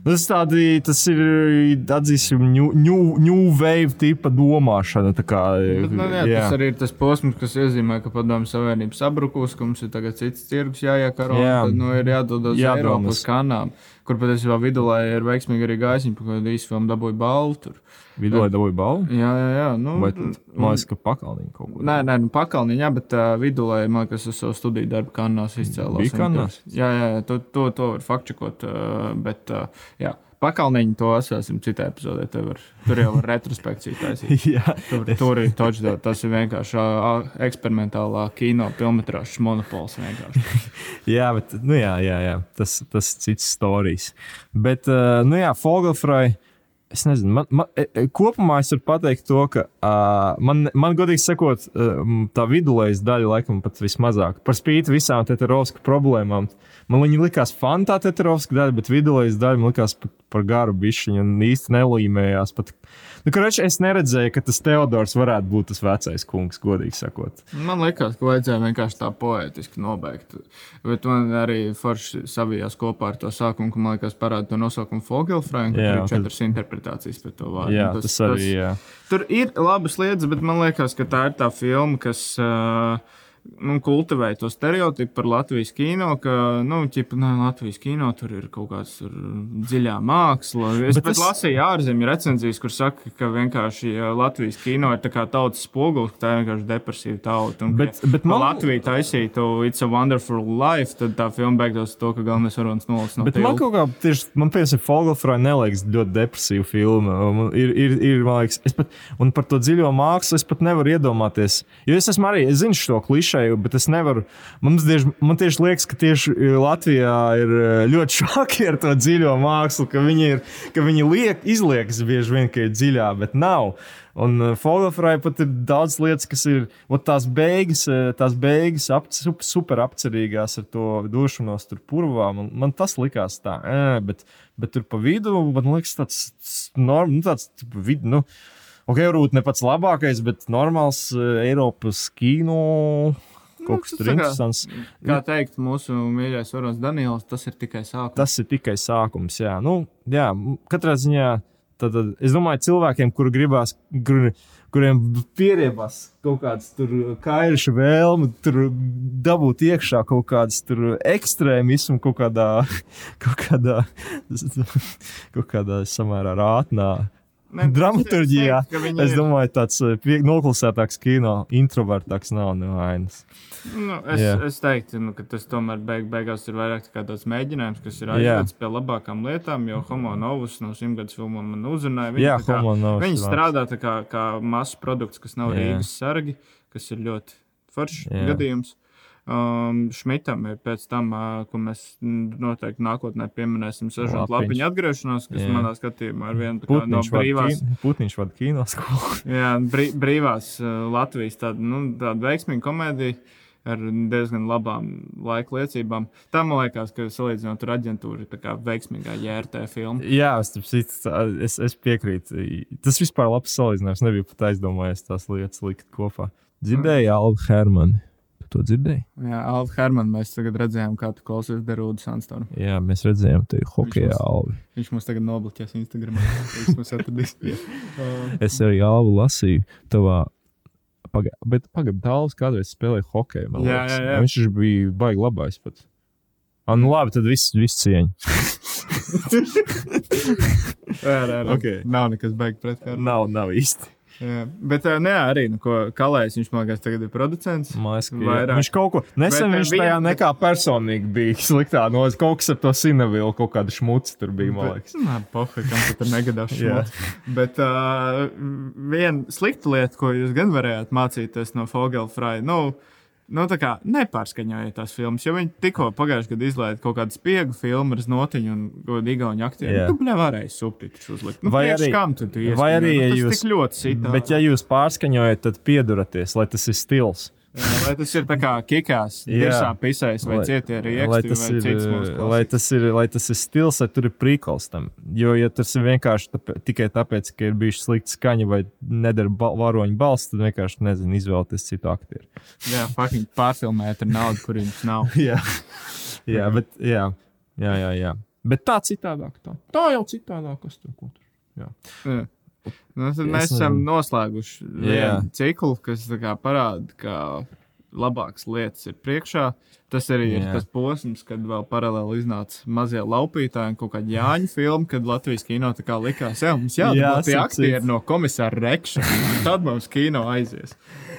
Tas, tādi, tas ir atzīsim, new, new, new wave tipa domāšana. tā Kā, Bet, nu, jā, jā. Tas arī ir tas posms, kas iezīmē, ka padomju savienība sabrukus, ka mums ir tagad cits tirgus jāiekaro. Jā. Tad nu, ir jādodas uz. Eiropas kanām, kur patiesībā vidulē ir veiksmīgi arī ko īsi filmu dabūja balvu. Vidū dabūja balvu. Jā, jā, jā. Nu, Vai man liekas, ka pakalniņa kaut ko. Nē, nē, nu, pakalniņā, bet uh, vidū, man liekas, es savu studiju darbu kanālās izcēlos. Bija tur- Jā, jā, jā, to, to, to var fakčakot, uh, bet, uh, jā, pakalniņu to asēsim citā epizodē. Var, tur jau var retrospekciju taisīt. Jā, Tur, tur ir touchdown. Tas ir vienkārši uh, eksperimentālā kino filmas monopols. jā, bet, nu, jā, jā, jā. Tas, tas ir cits stāstījums. Bet, uh, nu, jā, Fogelfrai. Es nezinu, man, man, e, e, kopumā es varu pateikt to, ka uh, man, man godīgi sakot, uh, tā vidulējas daļa laikam pat vismazāk. Par spīti visām teterovska problēmām. Man viņa likās fanta teterovska daļa, bet vidulējas daļa man likās pat par garu bišķiņu un īsti nelīmējās. Pat, Nu, kurš es neredzēju, ka tas Teodors varētu būt tas vecais kungs, godīgi sakot. Man liekas, ka vajadzēja vienkārši tā poētiski nobeigt. Bet man arī forši savijās kopā ar to sākumu, ka man liekas, parāda to nosaukumu Fogelfrāņu, kur Jā, ir četras interpretācijas par to vārdu. Jā, tas, tas arī. Jā. Tur ir labas lietas, bet man liekas, ka tā ir tā filma, kas uh, nu, kultivē to stereotipu par Latvijas kino, ka, nu, ķipa, ne, Latvijas kino tur ir kaut tur dziļā māksla. Es Bet pat es- lasīju ārzemju recenzijas, kur saka, ka vienkārši ja Latvijas kino ir tautas spogulis, ka tā ir vienkārši depresīva tauta. Un, Bet- ka, bet man- Latvija taisītu It's a Wonderful Life, tad tā filma beigtos to, ka galvenais varonis nolas no Bet man tilta. kaut kā tieši, man piemēram, Fogelfrāna neliekas ļoti depresīva filma. Man Ir, ir, ir, man liekas, es pat, un par to dziļo mākslu es pat nevaru iedomāties. Jo es esmu arī, es zinu šo klišēju, bet es nevaru. Man tieši, man tieši liekas, ka tieši Latvijā ir eh, ļoti šoki ar to dziļo mākslu, ka viņi, ir, ka viņi liek, izliekas bieži vien, ka ir dziļā, bet nav. Un Fogelfrai pat ir daudz lietas, kas ir ot, tās beigas, eh, tās beigas ap, super, apcerīgās ar to došanos tur purvā. Man, man tas likās tā, ē, bet, bet tur pa vidu man liekas tāds, norm, nu, tāds vid, nu, ok, varbūt ne pats labākais, bet normāls Eiropas kino. Kaut kas tur interesants. Kā teikt, mūsu mīļākais varonis Daniels, tas ir tikai sākums. Tas ir tikai sākums. Jā, nu, jā katrā ziņā. Tad, tad, es domāju, cilvēkiem, kuri gribās, kur, kuriem pieriebās kaut kādas kairša vēlme, tur dabūt iekšā kaut kādas ekstrēmismu, kaut kādā, kaut kādā, kaut kādā samērā rātnā. Dramaturgijā. viņi Es domāju, tāds eh, noklusētāks kino, introvertāks nav nevainas. Nu, es, Jā. es teiktu, nu, ka tas tomēr beig, beigās ir vairāk tā kā tāds mēģinājums, kas ir Jā. aizvedis pie labākām lietām. Jo Homo Novus no simtgadus filmām man uzrunāja. Jā, tā kā- Viņi strādā kā, kā mazs produkts, kas nav Jā. Rīgas sargi, kas ir ļoti foršs Jā. gadījums. Um, Šmitam ir pēc tam, uh, ko mēs noteikti nākotnē pieminēsim, Lapiņš. lapiņu atgriešanos, kas Jā. manā skatījumā ir viena kā no brīvās. kino- Putniņš vada kino skolu. Jā, brī, brīvās uh, Latvijas tāda, nu, tāda veiksmīga komēdija ar diezgan labām laika liecībām. Tā man liekas, ka salīdzinot ar aģentūru, ir tā kā veiksmīgā jērtē filma. Jā, es, es, es piekrītu. Tas vispār labs salīdzinājums. Nebija pat aizdomājies tās lietas likt kopā. Dzirdēju, Alba Hermani. To dzirdēji? Jā, Alfa Hermana, mēs tagad redzējām, kā tu klausies Derūda Sanstonu. Jā, mēs redzējām, te ir hokeja albi. Viņš mums tagad nobloķēs Instagram. Viņš mums atradīs. Es arī albu lasīju tavā. Paga, bet pagaidi, Dāls kādreiz spēlēja hokeju. Jā, jā, jā. Viņš bija baigi labais pat. Ah, nu labi, tad viss vis cieņa. jā, jā, jā. Ok. Nav nekas beigas pret kā. nav, nav īsti. Jā. Bet nē, arī, nu, ko Kalējs, viņš man liekas, tagad ir producents. Mājas, ka, jā. Vairāk. viņš kaut ko nesen Bet, viņš tajā vien- nekā personīgi bija sliktā. No, kaut kas ar to sinavilu, kaut kāda šmuca tur bija, man liekas. Nē, pofīgi, kam tu tur negadās. Jā. Bet uh, viena slikta lieta, ko jūs gan varējāt mācīties no Fogelfrāja, nu, nu, tā kā nepārskaņojiet tās filmas, jo viņi tikko pagājušajā gadā izlaiž kaut kādu spiegu filmu ar znotiņu un godu igauņu aktieriem. Jā. Tu nevarēji subtitrus uzlikt. Nu, Vai arī- kam tu tu vai arī, ja Nu, jūs- tik ļoti sitā. Bet, ja jūs pārskaņojat, tad pieduraties, lai tas ir stils. Jā, Vai tas ir kā kikās, tiešā pisēs vai cietie lai rieksti tas, vai ir, lai, tas ir, lai tas ir stils, lai tur ir prīkols tam. Jo, ja tas ir vienkārši tāpēc, tikai tāpēc, ka ir bijis slikta skaņa vai nedara ba varoņu balss, tad vienkārši nezinu, izvēlēties citu aktieru. Jā, fucking pārfilmēt ar naudu, kur jums nav. jā. jā, bet jā, jā, jā, jā. Bet tā citādāk. Tā, tā jau citādāk, kas tur ko tur. Jā. Jā. Nu, tad mēs esam noslēguši vienu ciklu, kas parāda, ka labākas lietas ir priekšā. Tas arī ir Jā. tas posms, kad vēl paralēli iznāca mazie laupītāji un kaut kāda Jāņa filma, kad Latvijas kino tā kā likās, jā, mums Jā, jādara tie aktieri no komisāra Rekša. Tad mums kino aizies.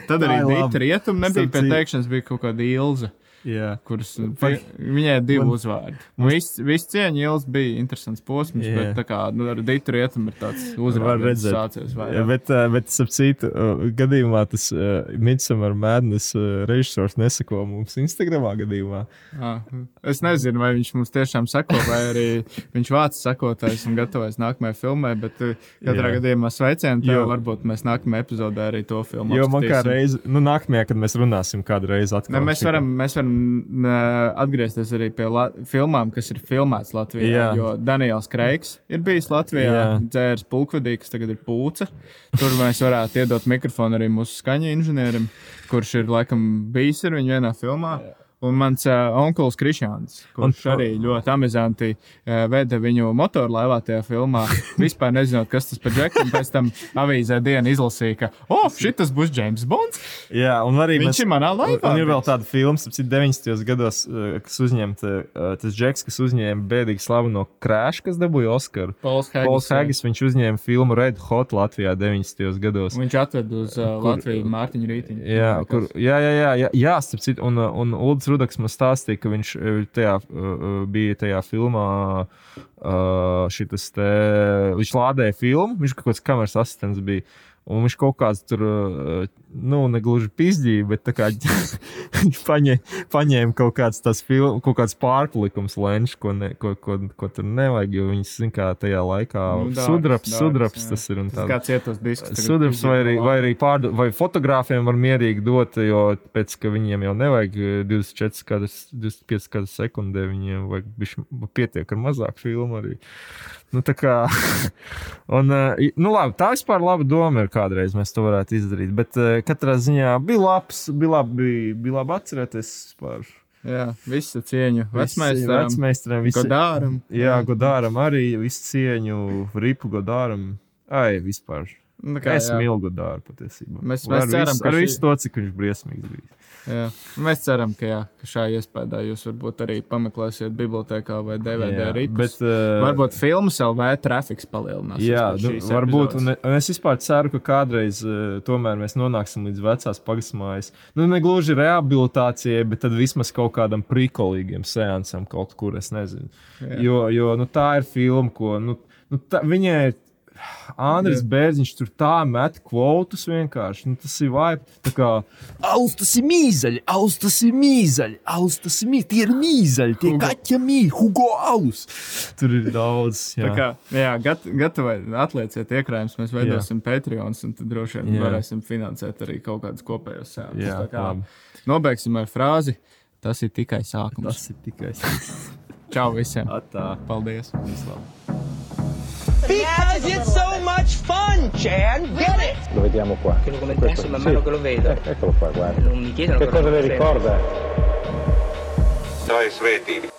Tad arī ir. Dita Rietuma nebija pie teikšanas, bija kaut kāda Ilza. Jā. Kuras, pie, viņai ir divi uzvārdi. Viss vis cieņa ielas bija interesants posms, Jā. bet tā kā nu, ar Dītu rietumu ir tāds uzvārds, sācies Jā, bet, uh, bet ap citu gadījumā tas uh, Midsummer Madness uh, režisors nesako mums Instagramā gadījumā. Ah, Es nezinu, vai viņš mums tiešām seko, vai arī viņš vāc sekotājs un gatavojas nākamajai filmai, bet katrā Jā. gadījumā sveicienu. Jo- Varbūt mēs nākamajā epizodē arī to filmu Jo man kā apskatīsim. reize, nu, nākamajā, kad mēs runāsim, kādu reizi atkal. Ne, mēs, varam, mēs varam uh, atgriezties arī pie la filmām, kas ir filmētas Latvijā. Jā. Jo Daniels Kreigs ir bijis Latvijā, Jā. dzērs pulkvedī, kas tagad ir pūce. Tur mēs varētu iedot mikrofonu arī mūsu skaņu inženierim, kurš ir laikam bijis ar viņu vienā filmā. Un mans uh, onkls Krišāns, kurš Un- arī ļoti amizanti uh, veda viņu motorlaivā tajā filmā. Vispār nezinot, kas tas par džeku. un Pēc tam avīzē dienu izlasīja, ka, oh, šis būs James Bonds. Jā, un arī Viņš ir manā laivā Un, un ir vēl tāda filma, kas 90. gados, uh, kas uzņemta, uh, tas Džeks, kas uzņēma bēdīgi slavu no Crash, kas dabūja Oskaru. Pols Haggis, Pols Haggis, viņš uzņēma filmu Red Hot Latvijā 90. gados. Viņš atved uz uh, Latviju Mārtiņu Rītiņu. Jā, kur, jā, jā, jā, jā, jā starp citu, un, un Ulrichs Rudaks man stāstīja, ka viņš uh, tajā, uh, bija tajā filmā. Te, viņš lādēja filmu, viņš kaut kāds kameras asistents bija. Un viņš kaut kāds tur, nu, negluži pizdīja, bet tā kā viņš paņēma, paņēma kaut kāds tas film, kaut kāds pārpalikums lenčs, ko, ne, ko, ko, ko tur nevajag, jo viņš, zin kā, tajā laikā Nu, dārgs, sudraps, dārgs, sudraps jā. tas ir un tā. Kāds ietos diskus? tagad Sudrabs vai arī, vai arī pārdo, vai fotogrāfiem var mierīgi dot, jo pēc ka viņiem jau nevajag eh, 24 kadrs, 25 kadrs sekundē, viņiem vajag pietiek ar mazāk filmu arī. Nu, tā kā, un, eh, nu labi, tā vispār laba doma ir kādreiz mēs to varētu izdarīt, bet eh, katrā ziņā bija labs, bija labi, bija labi atcerēties par Jā, visu cieņu. Vecmeistaram, vecmeistaram, visi- Godāram. Jā, Godāram arī visu cieņu, Ripu Godāram. Ai, vispār. Nu, Kā, es jā. mīlu Godāru patiesībā. Mēs- mēs ceram, visu, ka ar šī- to, cik viņš briesmīgs bija. Jā. Mēs ceram, ka, jā, ka šajā iespējā jūs varbūt arī pameklēsiet bibliotekā vai DVD rītus. bet, eh, varbūt filmas LV trafiks palielinās. Jā, nu, varbūt. Un, un es vispār ceru, ka kādreiz uh, tomēr mēs nonāksim līdz vecās pagasmājas. Nu, ne gluži rehabilitācijai, bet tad vismaz kaut kādam prikolīgam seansam kaut kur, es nezinu. Jā. Jo, jo nu, tā ir filma, ko nu, nu, tā, viņai ir. Andris Bērziņš tur tā met kvotus vienkārši. Nu, tas ir vajag. Tā kā Aus, tas ir mīzaļi, aus, tas ir mīzaļi, aus, tas ir mīzaļi, tie ir mīzaļi, tie kaķa mīļi, Hugo aus. tur ir daudz. Tā Jā. kā, jā, gat, gatavi atlieciet iekrājumus, mēs veidosim Patreons, un tad droši vien Jā. varēsim finansēt arī kaut kādus kopējos sēnes. Jā, labi. Nobeigsim ar frāzi. Tas ir tikai sākums. Tas ir tikai Čau visiem! Atā. Paldies! Because it's so much fun, Chan. Get it? Lo vediamo qua. Che lo commentassi man mano che lo vedo. Eccolo qua, guarda. Non mi chiedono Che cosa lo ricorda? Ir svētība.